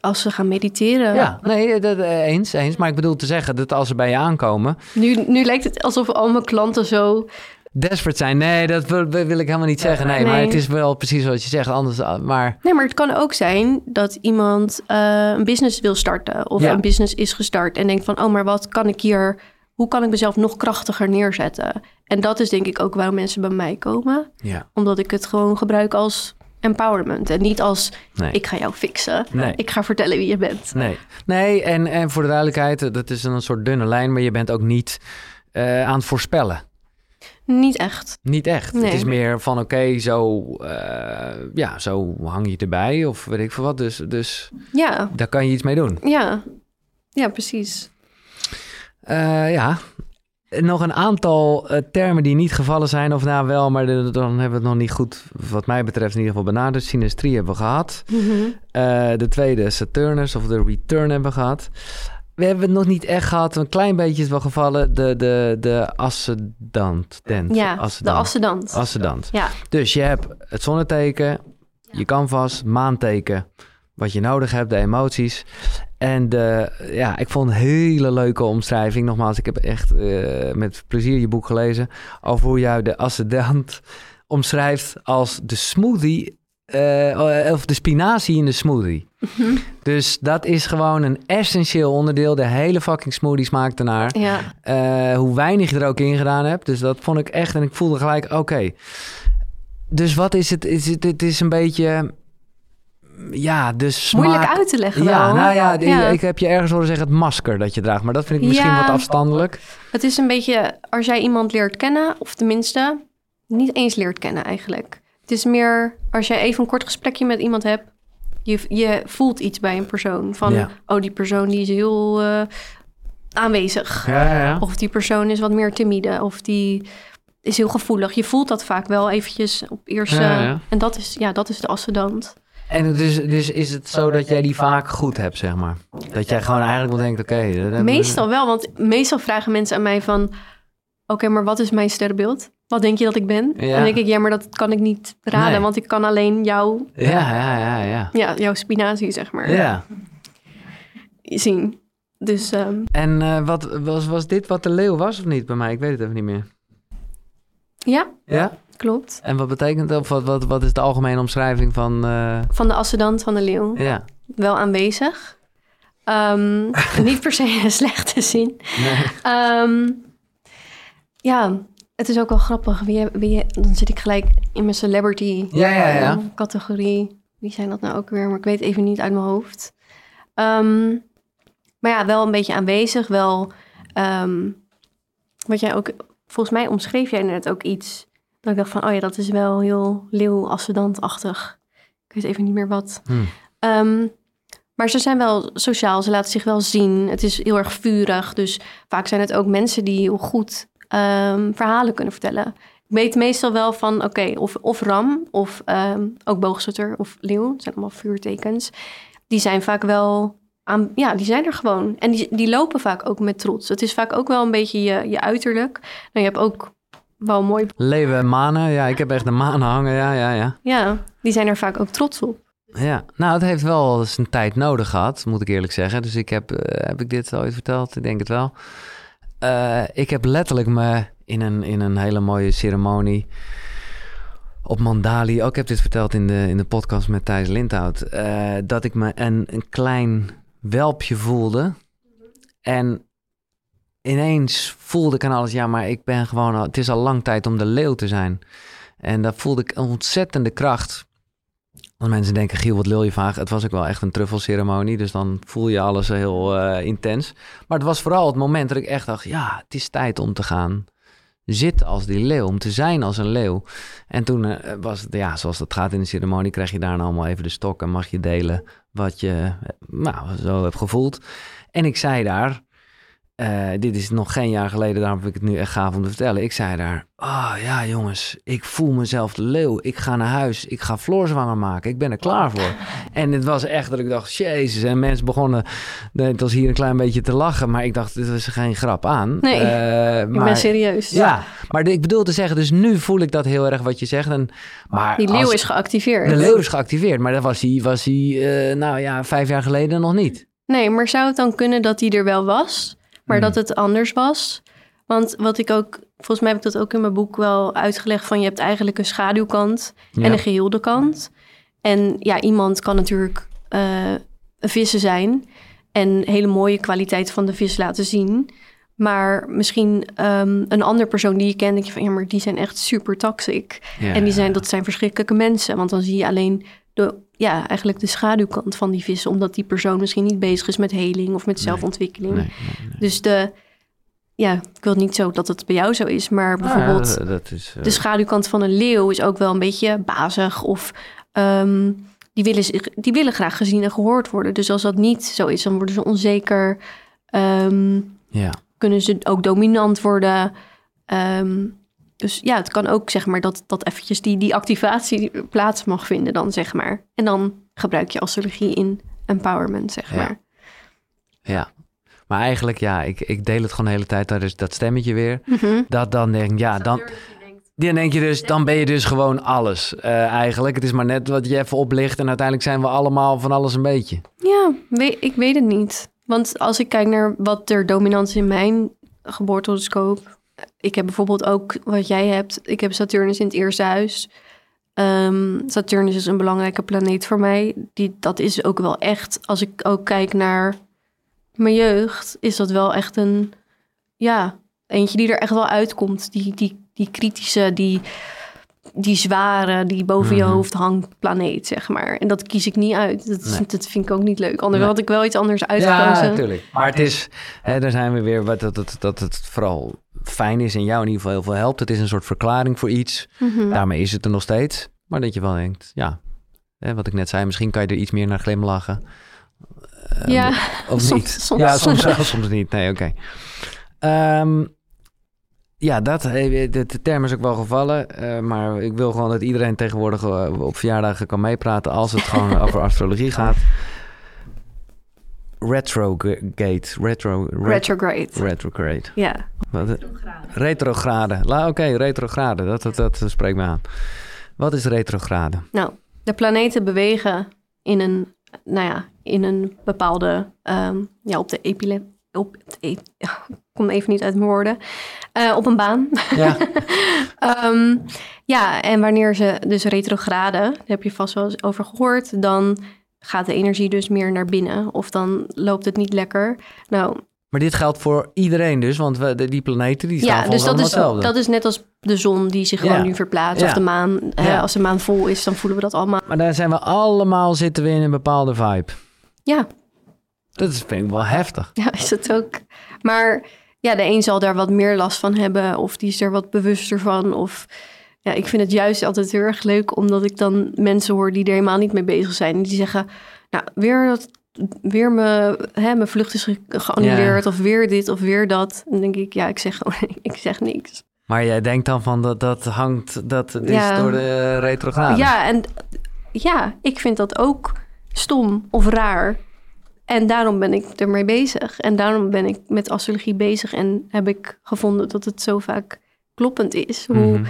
als ze gaan mediteren. ja, nee, dat, eh, eens, eens. Maar ik bedoel te zeggen dat als ze bij je aankomen, Nu, nu lijkt het alsof al mijn klanten zo... desperate zijn. Nee, dat wil, wil ik helemaal niet zeggen. Nee, maar het is wel precies wat je zegt. Anders, eh, maar Nee, maar het kan ook zijn dat iemand eh, een business wil starten. Of Ja. een business is gestart en denkt van... oh, maar wat kan ik hier... Hoe kan ik mezelf nog krachtiger neerzetten? En dat is denk ik ook waarom mensen bij mij komen. ja, Omdat ik het gewoon gebruik als empowerment. En niet als Nee. ik ga jou fixen. Nee. Ik ga vertellen wie je bent. Nee, nee en, en voor de duidelijkheid, dat is een soort dunne lijn, maar je bent ook niet eh, aan het voorspellen. Niet echt. Niet echt. Nee. Het is meer van oké, zo, eh, ja, zo hang je erbij of weet ik veel wat. Dus, dus Ja, daar kan je iets mee doen. ja. Ja, precies. Eh, ja, nog een aantal eh, termen die niet gevallen zijn, of nou wel, maar de- dan hebben we het nog niet goed, wat mij betreft, in ieder geval benaderd. Synestrie hebben we gehad. Mhm. Eh, de tweede Saturnus of de Return hebben we gehad. We hebben het nog niet echt gehad. Een klein beetje is wel gevallen. De, de, de ascendant. Dent, Ja, de ascendant. ascendant. Ascendant. Ja, Dus je hebt het zonneteken, je canvas, maanteken. Wat je nodig hebt, de emoties. En de, ja, ik vond een hele leuke omschrijving. Nogmaals, ik heb echt eh, met plezier je boek gelezen. Over hoe jij de ascendant omschrijft als de smoothie. eh, of de spinazie in de smoothie. Dus dat is gewoon een essentieel onderdeel. De hele fucking smoothie smaakt ernaar. ja. Eh, hoe weinig je er ook in gedaan hebt. Dus dat vond ik echt. En ik voelde gelijk, oké. Dus wat is het? Is het, het is een beetje. Ja, smaak. Moeilijk uit te leggen Ja, wel. nou ja, ik heb je ergens horen zeggen het masker dat je draagt. Maar dat vind ik misschien Ja. wat afstandelijk. Het is een beetje als jij iemand leert kennen, of tenminste niet eens leert kennen eigenlijk. Het is meer als jij even een kort gesprekje met iemand hebt, je, je voelt iets bij een persoon. Van, Ja. oh, die persoon die is heel eh, aanwezig. Of die persoon is wat meer timide. Of die is heel gevoelig. Je voelt dat vaak wel eventjes op eerste... En dat is, ja, dat is de ascendant. En dus, dus is het zo dat jij die vaak goed hebt, zeg maar? Dat jij gewoon eigenlijk wel denkt, oké... Meestal wel, want meestal vragen mensen aan mij van... Oké, maar wat is mijn sterrenbeeld? Wat denk je dat ik ben? Ja. Dan denk ik, ja, maar dat kan ik niet raden. Nee. Want ik kan alleen jou, Ja, ja, ja, ja. ja, jouw spinazie, zeg maar, Ja. zien. Dus ehm, En eh, wat, was, was dit wat de leeuw was of niet bij mij? Ik weet het even niet meer. ja, Ja? Klopt. En wat betekent dat? Of wat, wat, wat is de algemene omschrijving van... eh, Van de ascendant van de leeuw. ja. Wel aanwezig. Ehm, niet per se een slechte zin. Nee. Ehm, ja, het is ook wel grappig. Wie, wie, dan zit ik gelijk in mijn celebrity Ja, ja, ja. eh, categorie. Wie zijn dat nou ook weer? Maar ik weet even niet uit mijn hoofd. Ehm, maar ja, wel een beetje aanwezig. Wel, ehm, wat jij ook... Volgens mij omschreef jij net ook iets. Dat ik dacht van, oh ja, dat is wel heel leeuw-ascendantachtig. Ik weet even niet meer wat. Hm. Ehm, maar ze zijn wel sociaal, ze laten zich wel zien. Het is heel erg vurig. Dus vaak zijn het ook mensen die heel goed ehm, verhalen kunnen vertellen. Ik weet meestal wel van, oké, of, of ram, of ehm, ook boogschutter of leeuw. Het zijn allemaal vuurtekens. Die zijn vaak wel aan, ja, die zijn er gewoon. En die, die lopen vaak ook met trots. Het is vaak ook wel een beetje je, je uiterlijk. Nou, je hebt ook wel mooi... Leven en manen. Ja, ik heb echt de manen hangen. Ja, ja, ja. Ja, die zijn er vaak ook trots op. Ja, nou, het heeft wel eens een tijd nodig gehad, moet ik eerlijk zeggen. Dus ik heb, eh, heb ik dit ooit verteld? Ik denk het wel. Eh, ik heb letterlijk me in een, in een hele mooie ceremonie op Mandali, ook ik heb dit verteld in de, in de podcast met Thijs Lindhout, eh, dat ik me een, een klein welpje voelde. En ineens voelde ik aan alles, ja, maar ik ben gewoon, al, het is al lang tijd om de leeuw te zijn. En daar voelde ik een ontzettende kracht. Want mensen denken, Giel, wat lul je vaag. Het was ook wel echt een truffelceremonie, dus dan voel je alles heel eh, intens. Maar het was vooral het moment dat ik echt dacht, ja, het is tijd om te gaan zitten als die leeuw, om te zijn als een leeuw. En toen eh, was het, ja, zoals dat gaat in de ceremonie, krijg je daarna allemaal even de stok en mag je delen wat je eh, nou, zo hebt gevoeld. En ik zei daar, eh, dit is nog geen jaar geleden, daarom vind ik het nu echt gaaf om te vertellen. Ik zei daar, ah ja jongens, ik voel mezelf de leeuw. Ik ga naar huis, ik ga Floor zwanger maken. Ik ben er klaar voor. En het was echt dat ik dacht, jezus. En mensen begonnen, het was hier een klein beetje te lachen. Maar ik dacht, dit is geen grap aan. Nee, Eh, Ik maar, ben serieus. Ja, maar ik bedoel te zeggen, dus nu voel ik dat heel erg wat je zegt. En, maar Die leeuw als- is geactiveerd. De leeuw is geactiveerd, maar dat was hij, was hij eh, nou ja, vijf jaar geleden nog niet. Nee, maar zou het dan kunnen dat die er wel was, maar Hmm. dat het anders was? Want wat ik ook, volgens mij heb ik dat ook in mijn boek wel uitgelegd van je hebt eigenlijk een schaduwkant Ja. en een geheelde kant. En ja, iemand kan natuurlijk een vissen zijn en hele mooie kwaliteit van de vis laten zien. Maar misschien ehm, een andere persoon die je kent, denk je van ja, maar die zijn echt super toxic. Ja. En die zijn, dat zijn verschrikkelijke mensen. Want dan zie je alleen de, ja, eigenlijk de schaduwkant van die vissen. Omdat die persoon misschien niet bezig is met heling of met zelfontwikkeling. Nee, nee, nee. Dus de, ja, ik wil niet zo dat het bij jou zo is, maar bijvoorbeeld Ah, ja, dat is... eh, de schaduwkant van een leeuw is ook wel een beetje bazig of ehm, die, willen, die willen graag gezien en gehoord worden. Dus als dat niet zo is, dan worden ze onzeker, ehm, ja. kunnen ze ook dominant worden. Ehm, dus ja, het kan ook zeg maar dat, dat eventjes die, die activatie plaats mag vinden dan zeg maar. En dan gebruik je astrologie in empowerment zeg Ja. maar. Ja. Maar eigenlijk, ja, ik, ik deel het gewoon de hele tijd. Daar is dat stemmetje weer. Mhm. Dat dan denk ik, ja, dan, dan denk je dus, dan ben je dus gewoon alles eh, eigenlijk. Het is maar net wat je even oplicht en uiteindelijk zijn we allemaal van alles een beetje. Ja, we- ik weet het niet. Want als ik kijk naar wat er dominant is in mijn geboortehoroscoop. Ik heb bijvoorbeeld ook wat jij hebt. Ik heb Saturnus in het eerste huis. Ehm, Saturnus is een belangrijke planeet voor mij. Die, dat is ook wel echt, als ik ook kijk naar mijn jeugd, is dat wel echt een, ja, eentje die er echt wel uitkomt. Die, die, die kritische, die, die zware, die boven je Mhm. hoofd hangt planeet, zeg maar. En dat kies ik niet uit. Dat, is- Nee. dat vind ik ook niet leuk. Anders Nee. had ik wel iets anders Ja, uitgekozen. natuurlijk. Maar het is, hè, daar zijn we weer, wat, dat, dat, dat het vooral fijn is en jou in ieder geval heel veel helpt. Het is een soort verklaring voor iets. Mhm. Daarmee is het er nog steeds. Maar dat je wel denkt, ja, hè, wat ik net zei, misschien kan je er iets meer naar glimlachen. Ja, Of soms- niet? soms. Ja, soms wel, soms niet. Nee, oké. Ehm, ja, dat, eh, de, de term is ook wel gevallen. eh, maar ik wil gewoon dat iedereen tegenwoordig eh, op verjaardagen kan meepraten als het gewoon over astrologie gaat. Retrogate. Retro, ret- retrograde. retrograde. Ja. Wat, retrograde. La, Oké, retrograde. Dat, dat, dat spreekt me aan. Wat is retrograde? Nou, de planeten bewegen in een, nou ja, in een bepaalde, ehm, ja, op de epile, op het e- kom even niet uit mijn woorden, Eh, op een baan. Ja, Ehm, ja, en wanneer ze dus retrograde, daar heb je vast wel eens over gehoord, dan gaat de energie dus meer naar binnen of dan loopt het niet lekker. Nou, maar dit geldt voor iedereen dus, want we, de- die planeten die staan ja, dus dat is, hetzelfde. dat is net als de zon die zich Ja. gewoon nu verplaatst Ja. of de maan. hè, Ja. als de maan vol is, dan voelen we dat allemaal. Maar daar zijn we allemaal zitten we in een bepaalde vibe. Ja, Dat is, vind ik wel heftig. Ja, is het ook. Maar ja, de een zal daar wat meer last van hebben, of die is er wat bewuster van. Of ja, ik vind het juist altijd heel erg leuk, omdat ik dan mensen hoor die er helemaal niet mee bezig zijn. En die zeggen, nou, weer dat. Weer mijn, hè, mijn vlucht is ge- geannuleerd, Ja. of weer dit, of weer dat. Dan denk ik, ja, ik zeg ik zeg niks. Maar jij denkt dan van dat dat hangt, dat is Ja. door de retrograde. Ja, en ja, ik vind dat ook stom of raar. En daarom ben ik ermee bezig. En daarom ben ik met astrologie bezig. En heb ik gevonden dat het zo vaak kloppend is. Hoe, Mhm.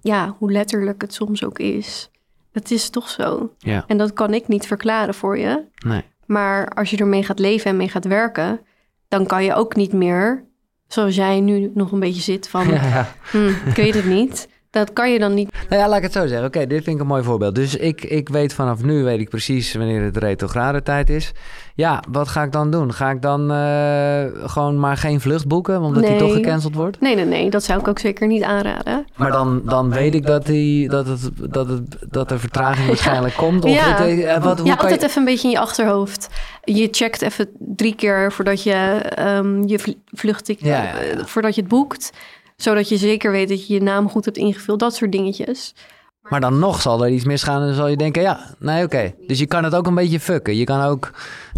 ja, hoe letterlijk het soms ook is. Het is toch zo. Ja, En dat kan ik niet verklaren voor je. nee. Maar als je ermee gaat leven en mee gaat werken... dan kan je ook niet meer, zoals jij nu nog een beetje zit van... Ja, ja. hm, ik weet het niet. Dat kan je dan niet Nou ja, laat ik het zo zeggen. Oké, dit vind ik een mooi voorbeeld. Dus ik, ik weet vanaf nu, weet ik precies wanneer het retrograde tijd is. Ja, wat ga ik dan doen? Ga ik dan eh, gewoon maar geen vlucht boeken, omdat die Nee. toch gecanceld wordt? Nee, nee, nee, dat zou ik ook zeker niet aanraden. Maar dan, dan weet ik dat, die, dat, het, dat, het, dat er vertraging waarschijnlijk komt. Of Ja. het, eh, wat, hoe ja, altijd je... even een beetje in je achterhoofd. Je checkt even drie keer voordat je ehm, je vl- vluchtticket, Ja, ja, ja. eh, voordat je het boekt. Zodat je zeker weet dat je je naam goed hebt ingevuld. Dat soort dingetjes. Maar dan nog zal er iets misgaan en dan zal je denken, ja, nee, oké. Dus je kan het ook een beetje fucken. Je kan ook...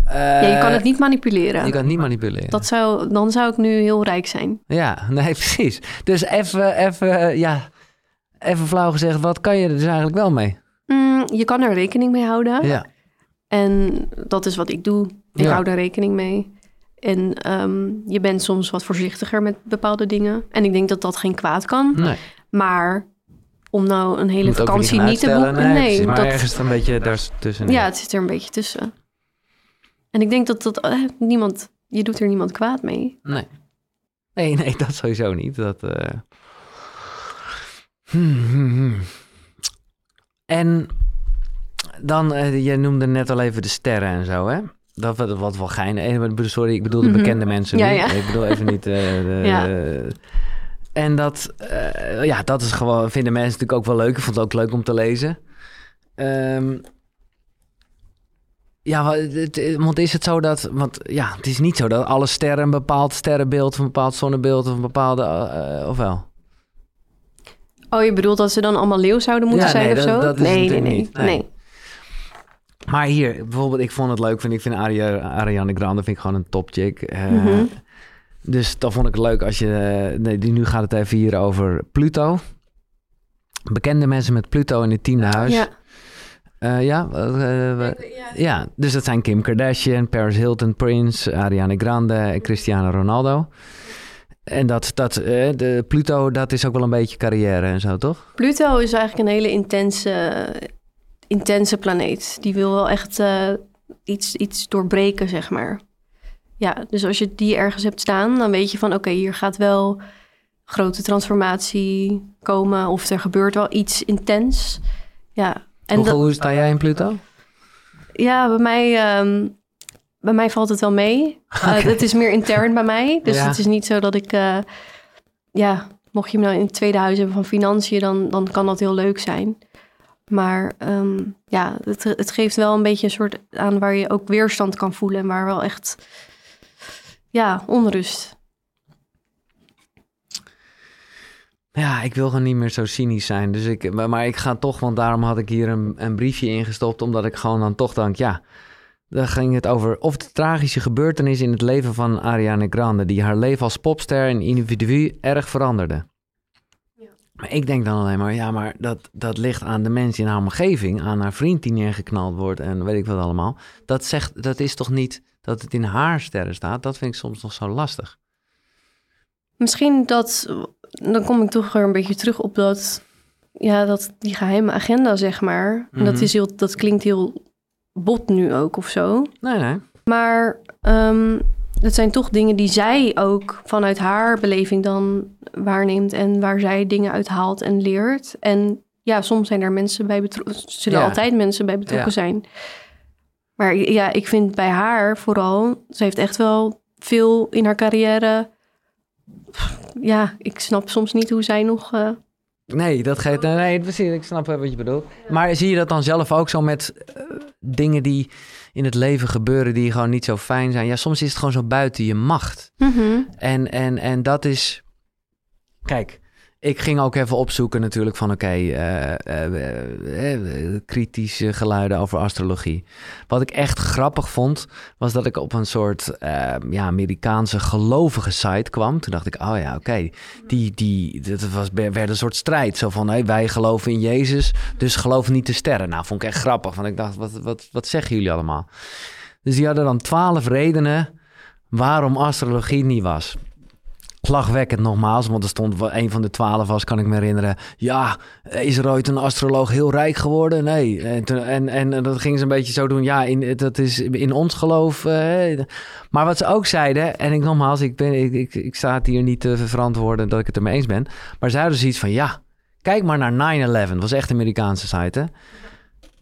eh, ja, je kan het niet manipuleren. Je kan het niet manipuleren. Dat zou, dan zou ik nu heel rijk zijn. Ja, nee, precies. Dus even, even, eh, ja, even flauw gezegd, wat kan je er dus eigenlijk wel mee? Mm, je kan er rekening mee houden. Ja, En dat is wat ik doe. Ik Ja. hou daar rekening mee. En ehm, je bent soms wat voorzichtiger met bepaalde dingen. En ik denk dat dat geen kwaad kan. nee. Maar om nou een hele Moet vakantie niet te boeken... Nee, precies, maar dat, ergens een beetje daartussen. ja, het zit er een beetje tussen. En ik denk dat dat eh, niemand... Je doet er niemand kwaad mee. Nee. Nee, nee, dat sowieso niet. Dat, eh, hmm, hmm, hmm. En dan, eh, je noemde net al even de sterren en zo, hè? Dat wat, wat wel geinig. Eh, Sorry, ik bedoel de Mhm. bekende mensen. Ja. Ik bedoel even niet. eh, de- Ja. En dat, eh, ja, dat is gewoon, vinden mensen natuurlijk ook wel leuk. Ik vond het ook leuk om te lezen. Ehm, ja, want is het zo dat, want ja, het is niet zo dat alle sterren een bepaald sterrenbeeld of een bepaald zonnebeeld of een bepaalde, eh, of wel? Oh, je bedoelt dat ze dan allemaal leeuw zouden moeten Ja, zijn nee, of dat- zo? dat nee, nee. Nee. nee. Maar hier, bijvoorbeeld, ik vond het leuk, vind ik vind Aria, Ariana Grande vind ik gewoon een top chick. Eh, Mhm. Dus dan vond ik het leuk als je, eh, nee, die- nu gaat het even hier over Pluto. Bekende mensen met Pluto in het tiende huis. Ja. Eh, ja, ja, dus dat zijn Kim Kardashian, Paris Hilton, Prince, Ariana Grande en Cristiano Ronaldo. En dat, dat de Pluto, dat is ook wel een beetje carrière en zo, toch? Pluto is eigenlijk een hele intense, intense planeet. Die wil wel echt eh, iets, iets doorbreken, zeg maar. Ja, dus als je die ergens hebt staan, dan weet je van... oké, hier gaat wel grote transformatie komen... of er gebeurt wel iets intens. Ja, en hoe, dat- hoe sta jij in Pluto? ja bij, mij, ehm, bij mij valt het wel mee. Eh, het is meer intern bij mij. Dus Ja. het is niet zo dat ik... eh, ja, mocht je me nou in het tweede huis hebben van financiën... dan, dan kan dat heel leuk zijn. Maar ehm, ja, het, het geeft wel een beetje een soort aan... waar je ook weerstand kan voelen... en waar wel echt... Ja, onrust. Ja, ik wil gewoon niet meer zo cynisch zijn. Dus ik, maar, ik ga toch, want daarom had ik hier een, een briefje ingestopt. Omdat ik gewoon dan toch denk, ja. Dan ging het over of de tragische gebeurtenis in het leven van Ariana Grande. die haar leven als popster en individu erg veranderde. Maar ik denk dan alleen maar, ja, maar dat, dat ligt aan de mensen in haar omgeving. Aan haar vriend die neergeknald wordt en weet ik wat allemaal. Dat, zegt, dat is toch niet dat het in haar sterren staat? Dat vind ik soms nog zo lastig. Misschien dat... Dan kom ik toch weer een beetje terug op dat... Ja, dat die geheime agenda, zeg maar. Dat, Mhm. is heel, dat klinkt heel bot nu ook of zo. Nee, nee. Maar ehm het zijn toch dingen die zij ook vanuit haar beleving dan waarneemt en waar zij dingen uit haalt en leert. En ja, soms zijn er mensen bij betrokken, zullen Ja. altijd mensen bij betrokken Ja. zijn. Maar ja, ik vind bij haar vooral, ze heeft echt wel veel in haar carrière. Ja, ik snap soms niet hoe zij nog. eh, Nee, dat geeft. Nee, precies. Ik snap wel wat je bedoelt. Maar zie je dat dan zelf ook zo met eh, dingen die in het leven gebeuren die gewoon niet zo fijn zijn? Ja, soms is het gewoon zo buiten je macht. En, en, en dat is. Kijk, ik ging ook even opzoeken natuurlijk van oké, eh, eh, eh, kritische geluiden over astrologie. Wat ik echt grappig vond, was dat ik op een soort eh, ja, Amerikaanse gelovige site kwam. Toen dacht ik, oh ja, oké, die, die, dat was, werd een soort strijd. Zo van, hey, wij geloven in Jezus, dus geloof niet de sterren. Nou, vond ik echt grappig, want ik dacht, wat, wat, wat zeggen jullie allemaal? Dus die hadden dan twaalf redenen waarom astrologie niet was. Lachwekkend nogmaals, want er stond een van de twaalf was, kan ik me herinneren. Ja, is er ooit een astroloog heel rijk geworden? Nee. En, en, en dat ging ze een beetje zo doen. Ja, in, dat is in ons geloof. eh, maar wat ze ook zeiden, en ik nogmaals, ik, ben, ik, ik, ik sta het hier niet te verantwoorden dat ik het ermee eens ben. Maar ze hadden zoiets van, ja, kijk maar naar 9-11. Dat was echt een Amerikaanse site, hè?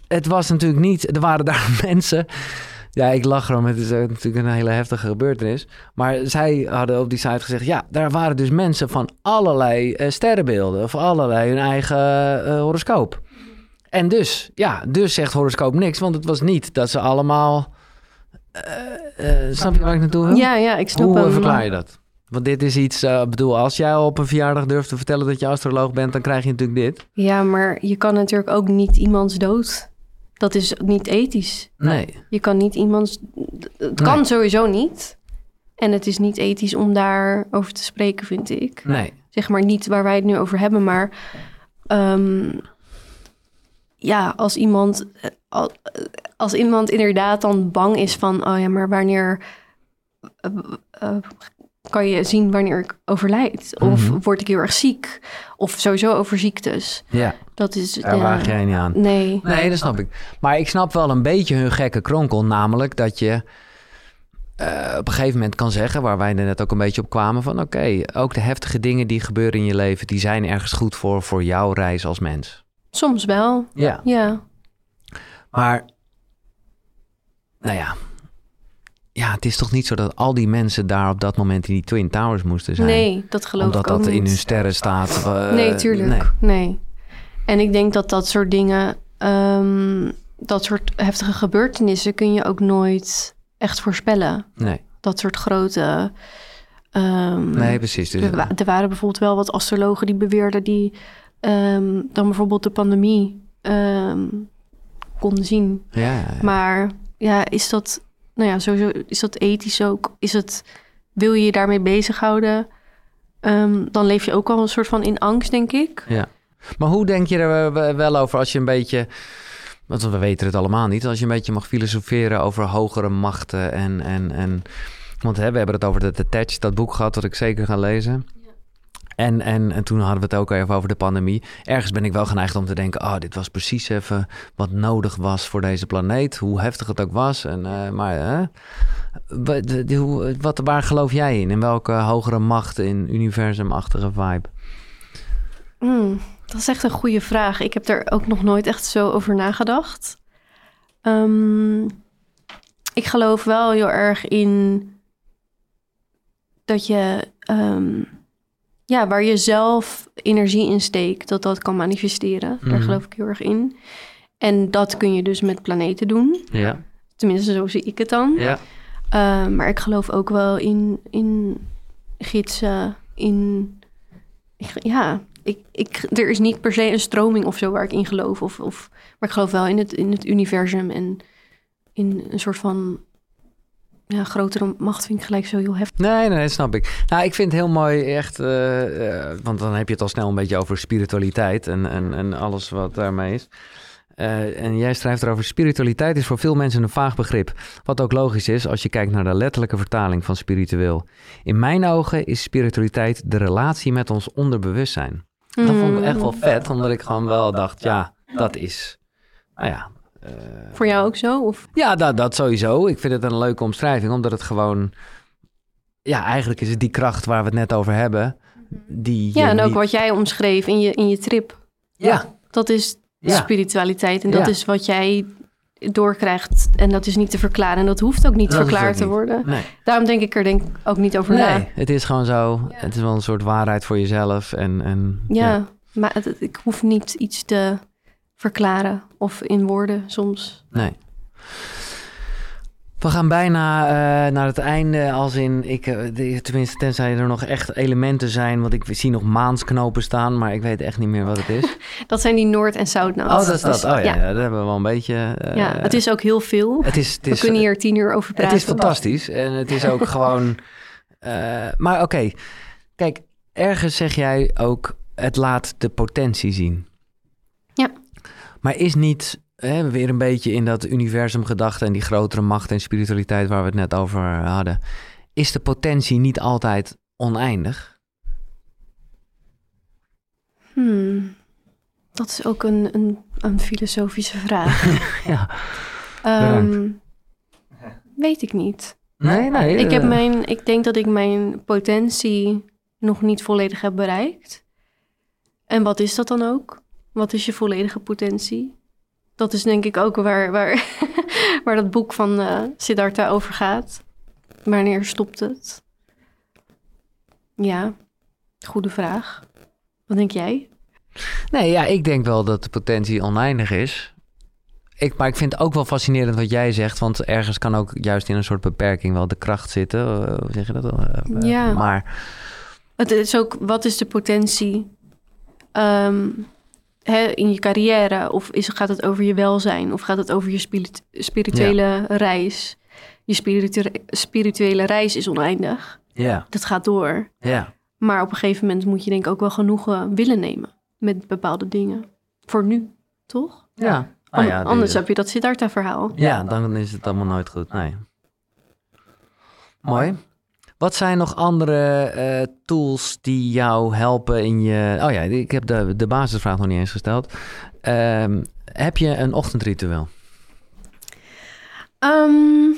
Het was natuurlijk niet, er waren daar mensen ja, ik lach erom. Het is natuurlijk een hele heftige gebeurtenis. Maar zij hadden op die site gezegd... ja, daar waren dus mensen van allerlei eh, sterrenbeelden... of allerlei hun eigen eh, horoscoop. En dus, ja, dus zegt horoscoop niks... want het was niet dat ze allemaal... eh, snap je waar ik naartoe wil? ja, ja, ik snap Hoe verklaar je dat? Want dit is iets... Ik bedoel, als jij op een verjaardag durft te vertellen... dat je astroloog bent, dan krijg je natuurlijk dit. Ja, maar je kan natuurlijk ook niet iemands dood. Dat is niet ethisch. Nee. Je kan niet iemands. Het Nee. kan sowieso niet. En het is niet ethisch om daarover te spreken, vind ik. Nee. Zeg maar niet waar wij het nu over hebben, maar. ehm, ja, als iemand. eh, eh, Als iemand inderdaad dan bang is van. Oh ja, maar wanneer. eh, kan je zien wanneer ik overlijd? Of Mhm. word ik heel erg ziek? Of sowieso over ziektes. Ja, Dat is. daar ja, waag jij niet aan. Nee. Nee, dat snap ik. Maar ik snap wel een beetje hun gekke kronkel. Namelijk dat je eh, op een gegeven moment kan zeggen... waar wij er net ook een beetje op kwamen van... oké, ook de heftige dingen die gebeuren in je leven... die zijn ergens goed voor, voor jouw reis als mens. Soms wel. Ja. Ja. Maar, nou ja... ja, het is toch niet zo dat al die mensen daar op dat moment in die Twin Towers moesten zijn? Nee, dat geloof Omdat ik ook dat in hun sterren staat. eh, nee, tuurlijk. nee. Nee. En ik denk dat dat soort dingen, ehm, dat soort heftige gebeurtenissen kun je ook nooit echt voorspellen. Nee, Dat soort grote. ehm, nee precies. Dus, er, wa- er waren bijvoorbeeld wel wat astrologen die beweerden die ehm, dan bijvoorbeeld de pandemie konden zien. ja, ja, ja. Maar ja, is dat, nou ja, sowieso is dat ethisch ook? Is het, wil je je daarmee bezighouden? Ehm, dan leef je ook al een soort van in angst, denk ik. Ja. Maar hoe denk je er eh, wel over als je een beetje... Want we weten het allemaal niet. Als je een beetje mag filosoferen over hogere machten en... en, en want hè, we hebben het over de Detached, dat boek gehad... dat ik zeker ga lezen. En, en, en toen hadden we het ook even over de pandemie. Ergens ben ik wel geneigd om te denken... oh, dit was precies even wat nodig was voor deze planeet. Hoe heftig het ook was. En, eh, maar hè? Wat, wat, waar geloof jij in? In welke hogere macht in universumachtige vibe? Hmm, dat is echt een goede vraag. Ik heb er ook nog nooit echt zo over nagedacht. Ehm, ik geloof wel heel erg in dat je, ehm, ja, waar je zelf energie in steekt, dat dat kan manifesteren. Daar Mhm. geloof ik heel erg in. En dat kun je dus met planeten doen. Ja, Tenminste, zo zie ik het dan. ja. Uh, maar ik geloof ook wel in, in gidsen, in... ja, ik, ik, er is niet per se een stroming of zo waar ik in geloof. Of, of, maar ik geloof wel in het, in het universum en in een soort van... Ja, grotere macht vind ik gelijk zo heel heftig. Nee, nee, dat snap ik. Nou, ik vind het heel mooi, echt, eh, eh, want dan heb je het al snel een beetje over spiritualiteit en, en, en alles wat daarmee is. Eh, en jij schrijft erover, spiritualiteit is voor veel mensen een vaag begrip. Wat ook logisch is als je kijkt naar de letterlijke vertaling van spiritueel. In mijn ogen is spiritualiteit de relatie met ons onderbewustzijn. Dat vond ik echt wel vet, omdat ik gewoon wel dacht, ja, dat is, nou ja... eh, Voor jou ook zo? Of? ja, dat, dat sowieso. Ik vind het een leuke omschrijving, omdat het gewoon... Ja, eigenlijk is het die kracht waar we het net over hebben. Die Ja, en ook niet- wat jij omschreef in je, in je trip. Ja, Dat is Ja. spiritualiteit en dat Ja. is wat jij doorkrijgt. En dat is niet te verklaren. En dat hoeft ook niet Dat verklaard te niet. worden. nee. Daarom denk ik er denk ook niet over na. Nee, het is gewoon zo. Het is wel een soort waarheid voor jezelf. En, en, Ja, maar het- ik hoef niet iets te verklaren of in woorden soms. Nee. We gaan bijna eh, naar het einde, als in, ik, eh, de- tenminste tenzij er nog echt elementen zijn, want ik zie nog maansknopen staan, maar ik weet echt niet meer wat het is. Dat zijn die Noord- en Zuidnood. Oh, dat is dat. Oh ja, ja. ja. dat hebben we wel een beetje. eh, Ja, het is ook heel veel. het is, het We kunnen hier tien uur over Het praten. is fantastisch en het is ook gewoon. maar oké, kijk, ergens zeg jij ook: het laat de potentie zien. Maar is niet hè, weer een beetje in dat universumgedachte en die grotere macht en spiritualiteit waar we het net over hadden, is de potentie niet altijd oneindig? Hmm, Dat is ook een, een, een filosofische vraag. Ja. Ehm, weet ik niet. Nee, nee. Ik, heb eh, mijn, ik denk dat ik mijn potentie nog niet volledig heb bereikt. En wat is dat dan ook? Wat is je volledige potentie? Dat is denk ik ook waar, waar, waar dat boek van eh Siddhartha over gaat. Wanneer stopt het? Ja, goede vraag. Wat denk jij? Nee, ja, ik denk wel dat de potentie oneindig is. Ik, maar ik vind het ook wel fascinerend wat jij zegt, want ergens kan ook juist in een soort beperking wel de kracht zitten. eh, hoe zeg je dat? Eh, Ja. Maar Het is ook, wat is de potentie ehm, hè, in je carrière? Of is, gaat het over je welzijn? Of gaat het over je spirit- spirituele reis? Je spiritu- spirituele reis is oneindig. ja, Dat gaat door. ja. Maar op een gegeven moment moet je denk ik ook wel genoegen willen nemen met bepaalde dingen. Voor nu, toch? Ja. An- ja, anders heb je dat Siddhartha-verhaal. Ja, dan is het allemaal nooit goed. Nee. Mooi. Wat zijn nog andere eh, tools die jou helpen in je... Oh ja, ik heb de, de basisvraag nog niet eens gesteld. Ehm, heb je een ochtendritueel? Ehm,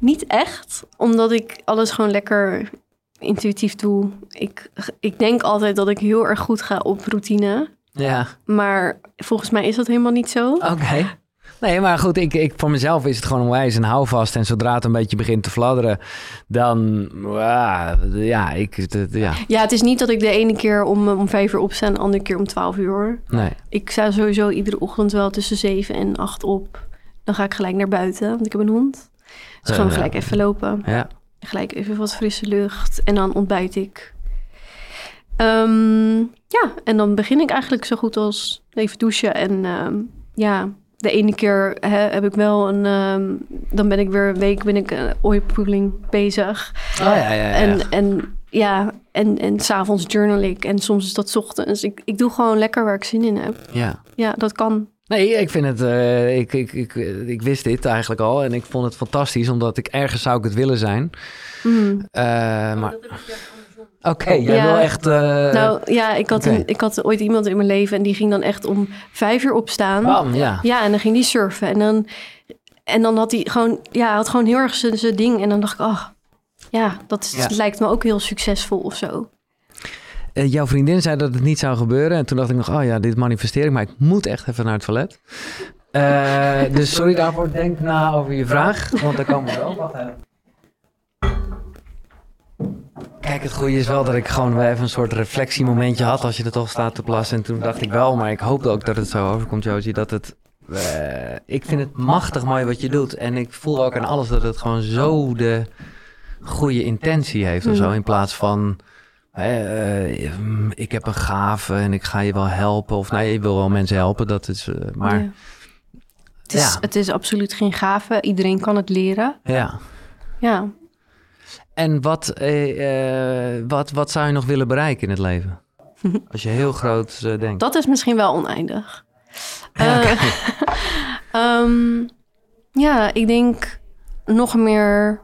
niet echt, omdat ik alles gewoon lekker intuïtief doe. Ik, ik denk altijd dat ik heel erg goed ga op routine. Ja, Maar volgens mij is dat helemaal niet zo. oké. Nee, maar goed, ik, ik, voor mezelf is het gewoon onwijs een houvast. En zodra het een beetje begint te fladderen, dan... ah, ja, ik... Ja, Ja, het is niet dat ik de ene keer om, om vijf uur opsta en de andere keer om twaalf uur hoor. nee. Ik sta sowieso iedere ochtend wel tussen zeven en acht op. Dan ga ik gelijk naar buiten, want ik heb een hond. Dus Eh, gewoon ja. gelijk even lopen. Ja. Gelijk even wat frisse lucht. En dan ontbijt ik. Ehm, ja, en dan begin ik eigenlijk zo goed als even douchen. En ehm, ja, de ene keer hè, heb ik wel een... ehm, dan ben ik weer een week ben ik uh, ooipoeling bezig. Oh, ja, ja, ja. En, en ja, en, en s'avonds journal ik. En soms is dat 's ochtends. Ik, ik doe gewoon lekker waar ik zin in heb. ja. Ja, dat kan. Nee, ik vind het. eh, ik, ik, ik, ik wist dit eigenlijk al en ik vond het fantastisch, omdat ik ergens zou ik het willen zijn. Mm. Eh, maar. Oké, jij Ja. wil echt. eh, nou ja, ik had, een, ik had ooit iemand in mijn leven en die ging dan echt om vijf uur opstaan. bam, ja. Ja, en dan ging die surfen. En dan, en dan had hij gewoon, ja, had gewoon heel erg zijn zijn ding. En dan dacht ik, oh, ja, dat is- Ja. lijkt me ook heel succesvol of zo. Eh, jouw vriendin zei dat het niet zou gebeuren. En toen dacht ik nog, oh ja, dit manifesteer ik, maar ik moet echt even naar het toilet. Eh, dus sorry daarvoor. Denk na over je vraag, want daar komen we wel. Wacht even. Kijk, het goede is wel dat ik gewoon even een soort reflectiemomentje had als je er toch staat te plassen. En toen dacht ik wel, maar ik hoop ook dat het zo overkomt, Josie, dat het... eh, ik vind het machtig mooi wat je doet. En ik voel ook aan alles dat het gewoon zo de goede intentie heeft of zo. Mm. In plaats van, eh, mm, ik heb een gave en ik ga je wel helpen. Of nee, je wil wel mensen helpen, dat is... eh, maar Ja. Het, is, Ja. het is absoluut geen gave. Iedereen kan het leren. ja. Ja. En wat, eh, eh, wat, wat zou je nog willen bereiken in het leven? Als je heel groot eh, denkt. Dat is misschien wel oneindig. Ja. Eh, ehm, ja, ik denk nog meer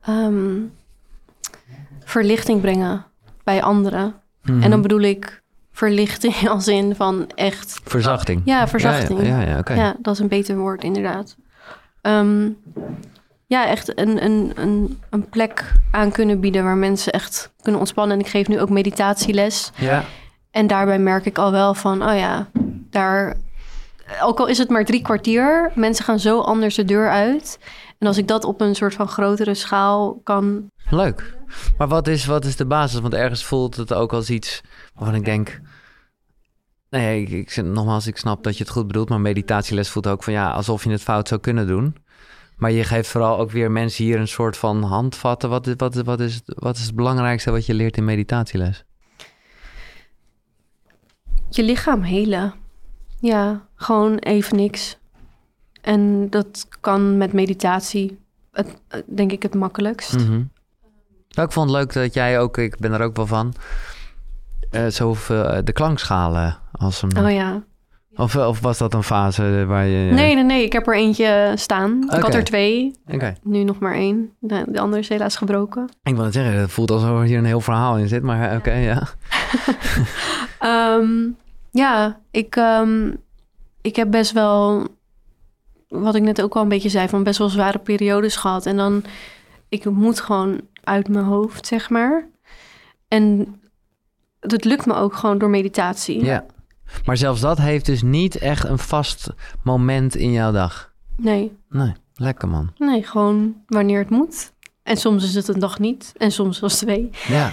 ehm, verlichting brengen bij anderen. Mhm. En dan bedoel ik verlichting als in van echt... Verzachting. Ja, verzachting. Ja, ja, ja, oké. Ja, dat is een beter woord, inderdaad. Ehm, ja, echt een, een, een, een plek aan kunnen bieden waar mensen echt kunnen ontspannen. En ik geef nu ook meditatieles. Ja. En daarbij merk ik al wel van, oh ja, daar... Ook al is het maar drie kwartier, mensen gaan zo anders de deur uit. En als ik dat op een soort van grotere schaal kan... Leuk. Maar wat is, wat is de basis? Want ergens voelt het ook als iets waarvan ik denk... Nee, ik, ik, nogmaals, ik snap dat je het goed bedoelt, maar meditatieles voelt ook van ja, alsof je het fout zou kunnen doen. Maar je geeft vooral ook weer mensen hier een soort van handvatten. Wat, is- wat, wat, is, het- wat is het belangrijkste wat je leert in meditatieles? Je lichaam helen. Ja, gewoon even niks. En dat kan met meditatie, het, denk ik, het makkelijkst. Mhm. Nou, ik vond het leuk dat jij ook, ik ben er ook wel van, eh zo eh, de klankschalen als een... Oh ja. Of, of was dat een fase waar je... Nee, nee, nee. Ik heb er eentje staan. Ik had er twee. Nu nog maar één. De, de andere is helaas gebroken. Ik wil het zeggen, het voelt alsof er hier een heel verhaal in zit, maar oké, ja. Ehm, ja, ik, ehm, ik heb best wel, wat ik net ook al een beetje zei, van best wel zware periodes gehad. En dan, ik moet gewoon uit mijn hoofd, zeg maar. En dat lukt me ook gewoon door meditatie. ja. Maar zelfs dat heeft dus niet echt een vast moment in jouw dag. Nee, Nee, lekker man. nee, gewoon wanneer het moet. En soms is het een dag niet. En soms was twee. Ja,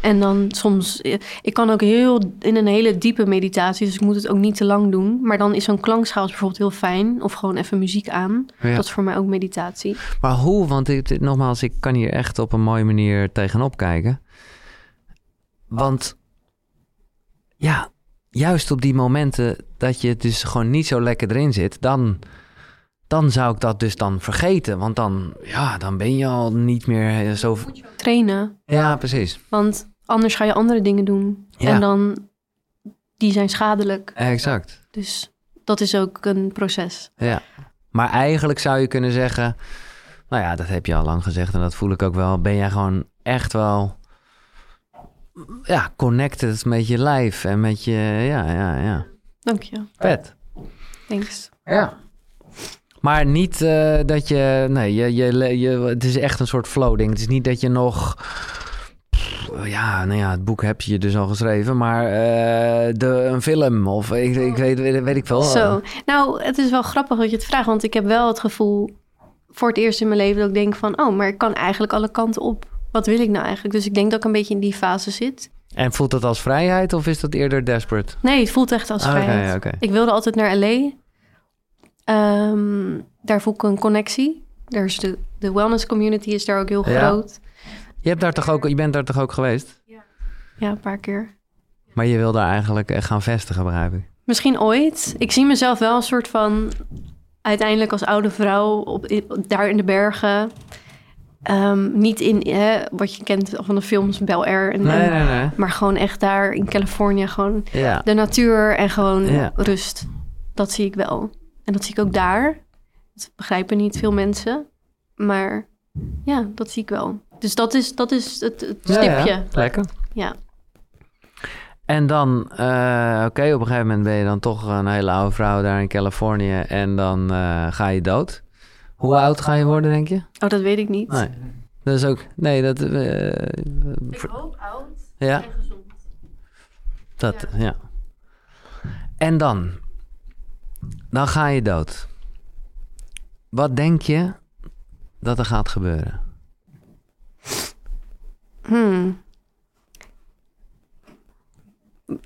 En dan soms, ik kan ook heel in een hele diepe meditatie, dus ik moet het ook niet te lang doen. Maar dan is zo'n klankschaal bijvoorbeeld heel fijn. Of gewoon even muziek aan. ja. Dat is voor mij ook meditatie. Maar hoe, want ik, nogmaals, ik kan hier echt op een mooie manier tegenop kijken. Want ja, juist op die momenten dat je dus gewoon niet zo lekker erin zit, dan, dan zou ik dat dus dan vergeten. Want dan, ja, dan ben je al niet meer eh, zo... Trainen, Ja, precies. want anders ga je andere dingen doen. Ja. En dan, die zijn schadelijk. Exact. Dus dat is ook een proces. Ja. Maar eigenlijk zou je kunnen zeggen, nou ja, dat heb je al lang gezegd en dat voel ik ook wel. Ben jij gewoon echt wel, ja, connected met je lijf en met je, ja, ja, ja. Dank je. Vet. Thanks. Ja. Maar niet eh, dat je, nee, je, je, je, het is echt een soort flow ding. Het is niet dat je nog, ja, nou ja, het boek heb je dus al geschreven, maar eh, de, een film of ik, ik weet, weet, weet ik veel. Zo. Nou, het is wel grappig dat je het vraagt, want ik heb wel het gevoel voor het eerst in mijn leven dat ik denk van, oh, maar ik kan eigenlijk alle kanten op. Wat wil ik nou eigenlijk? Dus ik denk dat ik een beetje in die fase zit. En voelt dat als vrijheid of is dat eerder desperate? Nee, het voelt echt als vrijheid. oké. Ik wilde altijd naar LA. Ehm, daar voel ik een connectie. Daar is de, de wellness community is daar ook heel Ja. groot. Je, hebt daar toch ook, je bent daar toch ook geweest? Ja, een paar keer. Maar je wil daar eigenlijk gaan vestigen, begrijp ik. Misschien ooit. Ik zie mezelf wel een soort van... uiteindelijk als oude vrouw op, daar in de bergen. Ehm, niet in wat je kent van de films Bel Air. En, Nee, en- nee, nee. Maar gewoon echt daar in Californië. Gewoon Ja. de natuur en gewoon Ja. rust. Dat zie ik wel. En dat zie ik ook daar. Dat begrijpen niet veel mensen. Maar ja, dat zie ik wel. Dus dat is, dat is het, het Ja, stipje. ja. Lekker. Ja. En dan, eh, oké, op een gegeven moment ben je dan toch een hele oude vrouw daar in Californië en dan eh, ga je dood. Hoe oud ga je worden, denk je? Oh, dat weet ik niet. Nee. Dat is ook, nee, dat, eh, voor- hoop oud ja, gezond. dat, ja. En dan, dan ga je dood. Wat denk je dat er gaat gebeuren? Hmm.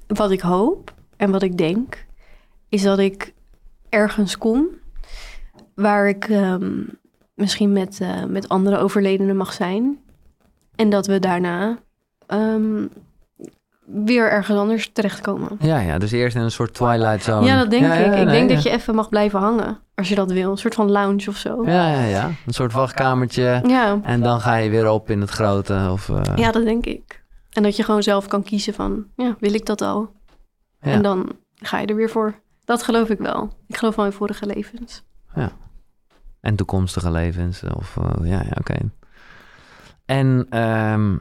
Wat ik hoop en wat ik denk, is dat ik ergens kom waar ik ehm, misschien met, eh, met andere overledenen mag zijn. En dat we daarna ehm, weer ergens anders terechtkomen. Ja, ja, dus eerst in een soort twilight zone. Ja, dat denk Ja, ik. ja, ik nee, denk ja. dat je even mag blijven hangen, als je dat wil. Een soort van lounge of zo. Ja, ja, ja. Een soort wachtkamertje. Ja, En dan ga je weer op in het grote. Of, eh, ja dat denk ik. En dat je gewoon zelf kan kiezen van, ja, wil ik dat al? ja. En dan ga je er weer voor. Dat geloof ik wel. Ik geloof wel in vorige levens. En toekomstige levens. Of, eh, ja, ja oké. En ehm,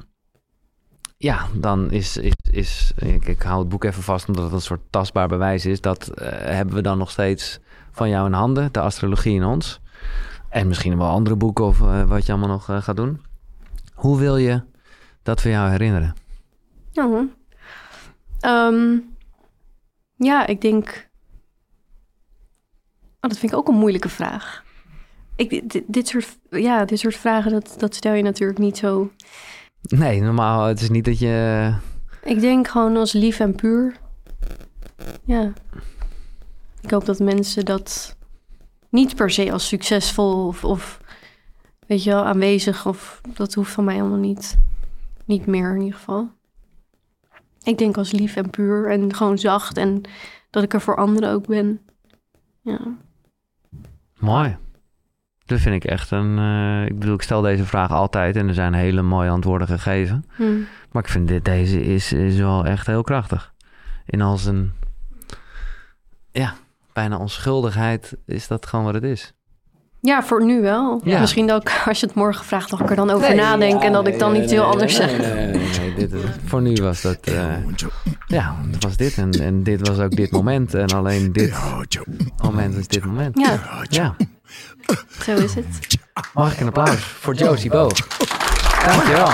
ja, dan is, is, is ik, ik hou het boek even vast omdat het een soort tastbaar bewijs is. Dat eh, hebben we dan nog steeds van jou in handen, de astrologie in ons. En misschien wel andere boeken of eh, wat je allemaal nog gaat doen. Hoe wil je dat we jou herinneren? Ehm, ja, ik denk... Oh, dat vind ik ook een moeilijke vraag. Ik, dit, dit, soort, ja, dit soort vragen, dat, dat stel je natuurlijk niet zo... Nee, normaal, het is niet dat je... Ik denk gewoon als lief en puur. Ja. Ik hoop dat mensen dat niet per se als succesvol of, of weet je wel, aanwezig of dat hoeft van mij allemaal niet. Niet meer in ieder geval. Ik denk als lief en puur en gewoon zacht en dat ik er voor anderen ook ben. Ja. Mooi. Dat vind ik echt een... eh, ik bedoel, ik stel deze vraag altijd en er zijn hele mooie antwoorden gegeven. Hm. Maar ik vind dit, deze is, is wel echt heel krachtig. In al zijn... Ja, bijna onschuldigheid is dat gewoon wat het is. Ja, voor nu wel. Ja. Misschien dat ik, als je het morgen vraagt, dat ik er dan over nadenk en dat ik dan iets heel anders zeg. Nee, nee, nee, nee, dit, voor nu was dat... eh, ja, was dit en, en dit was ook dit moment. En alleen dit moment is dit moment. Ja, Ja. zo is het. Mag ik een applaus voor Josie Boog? Dankjewel.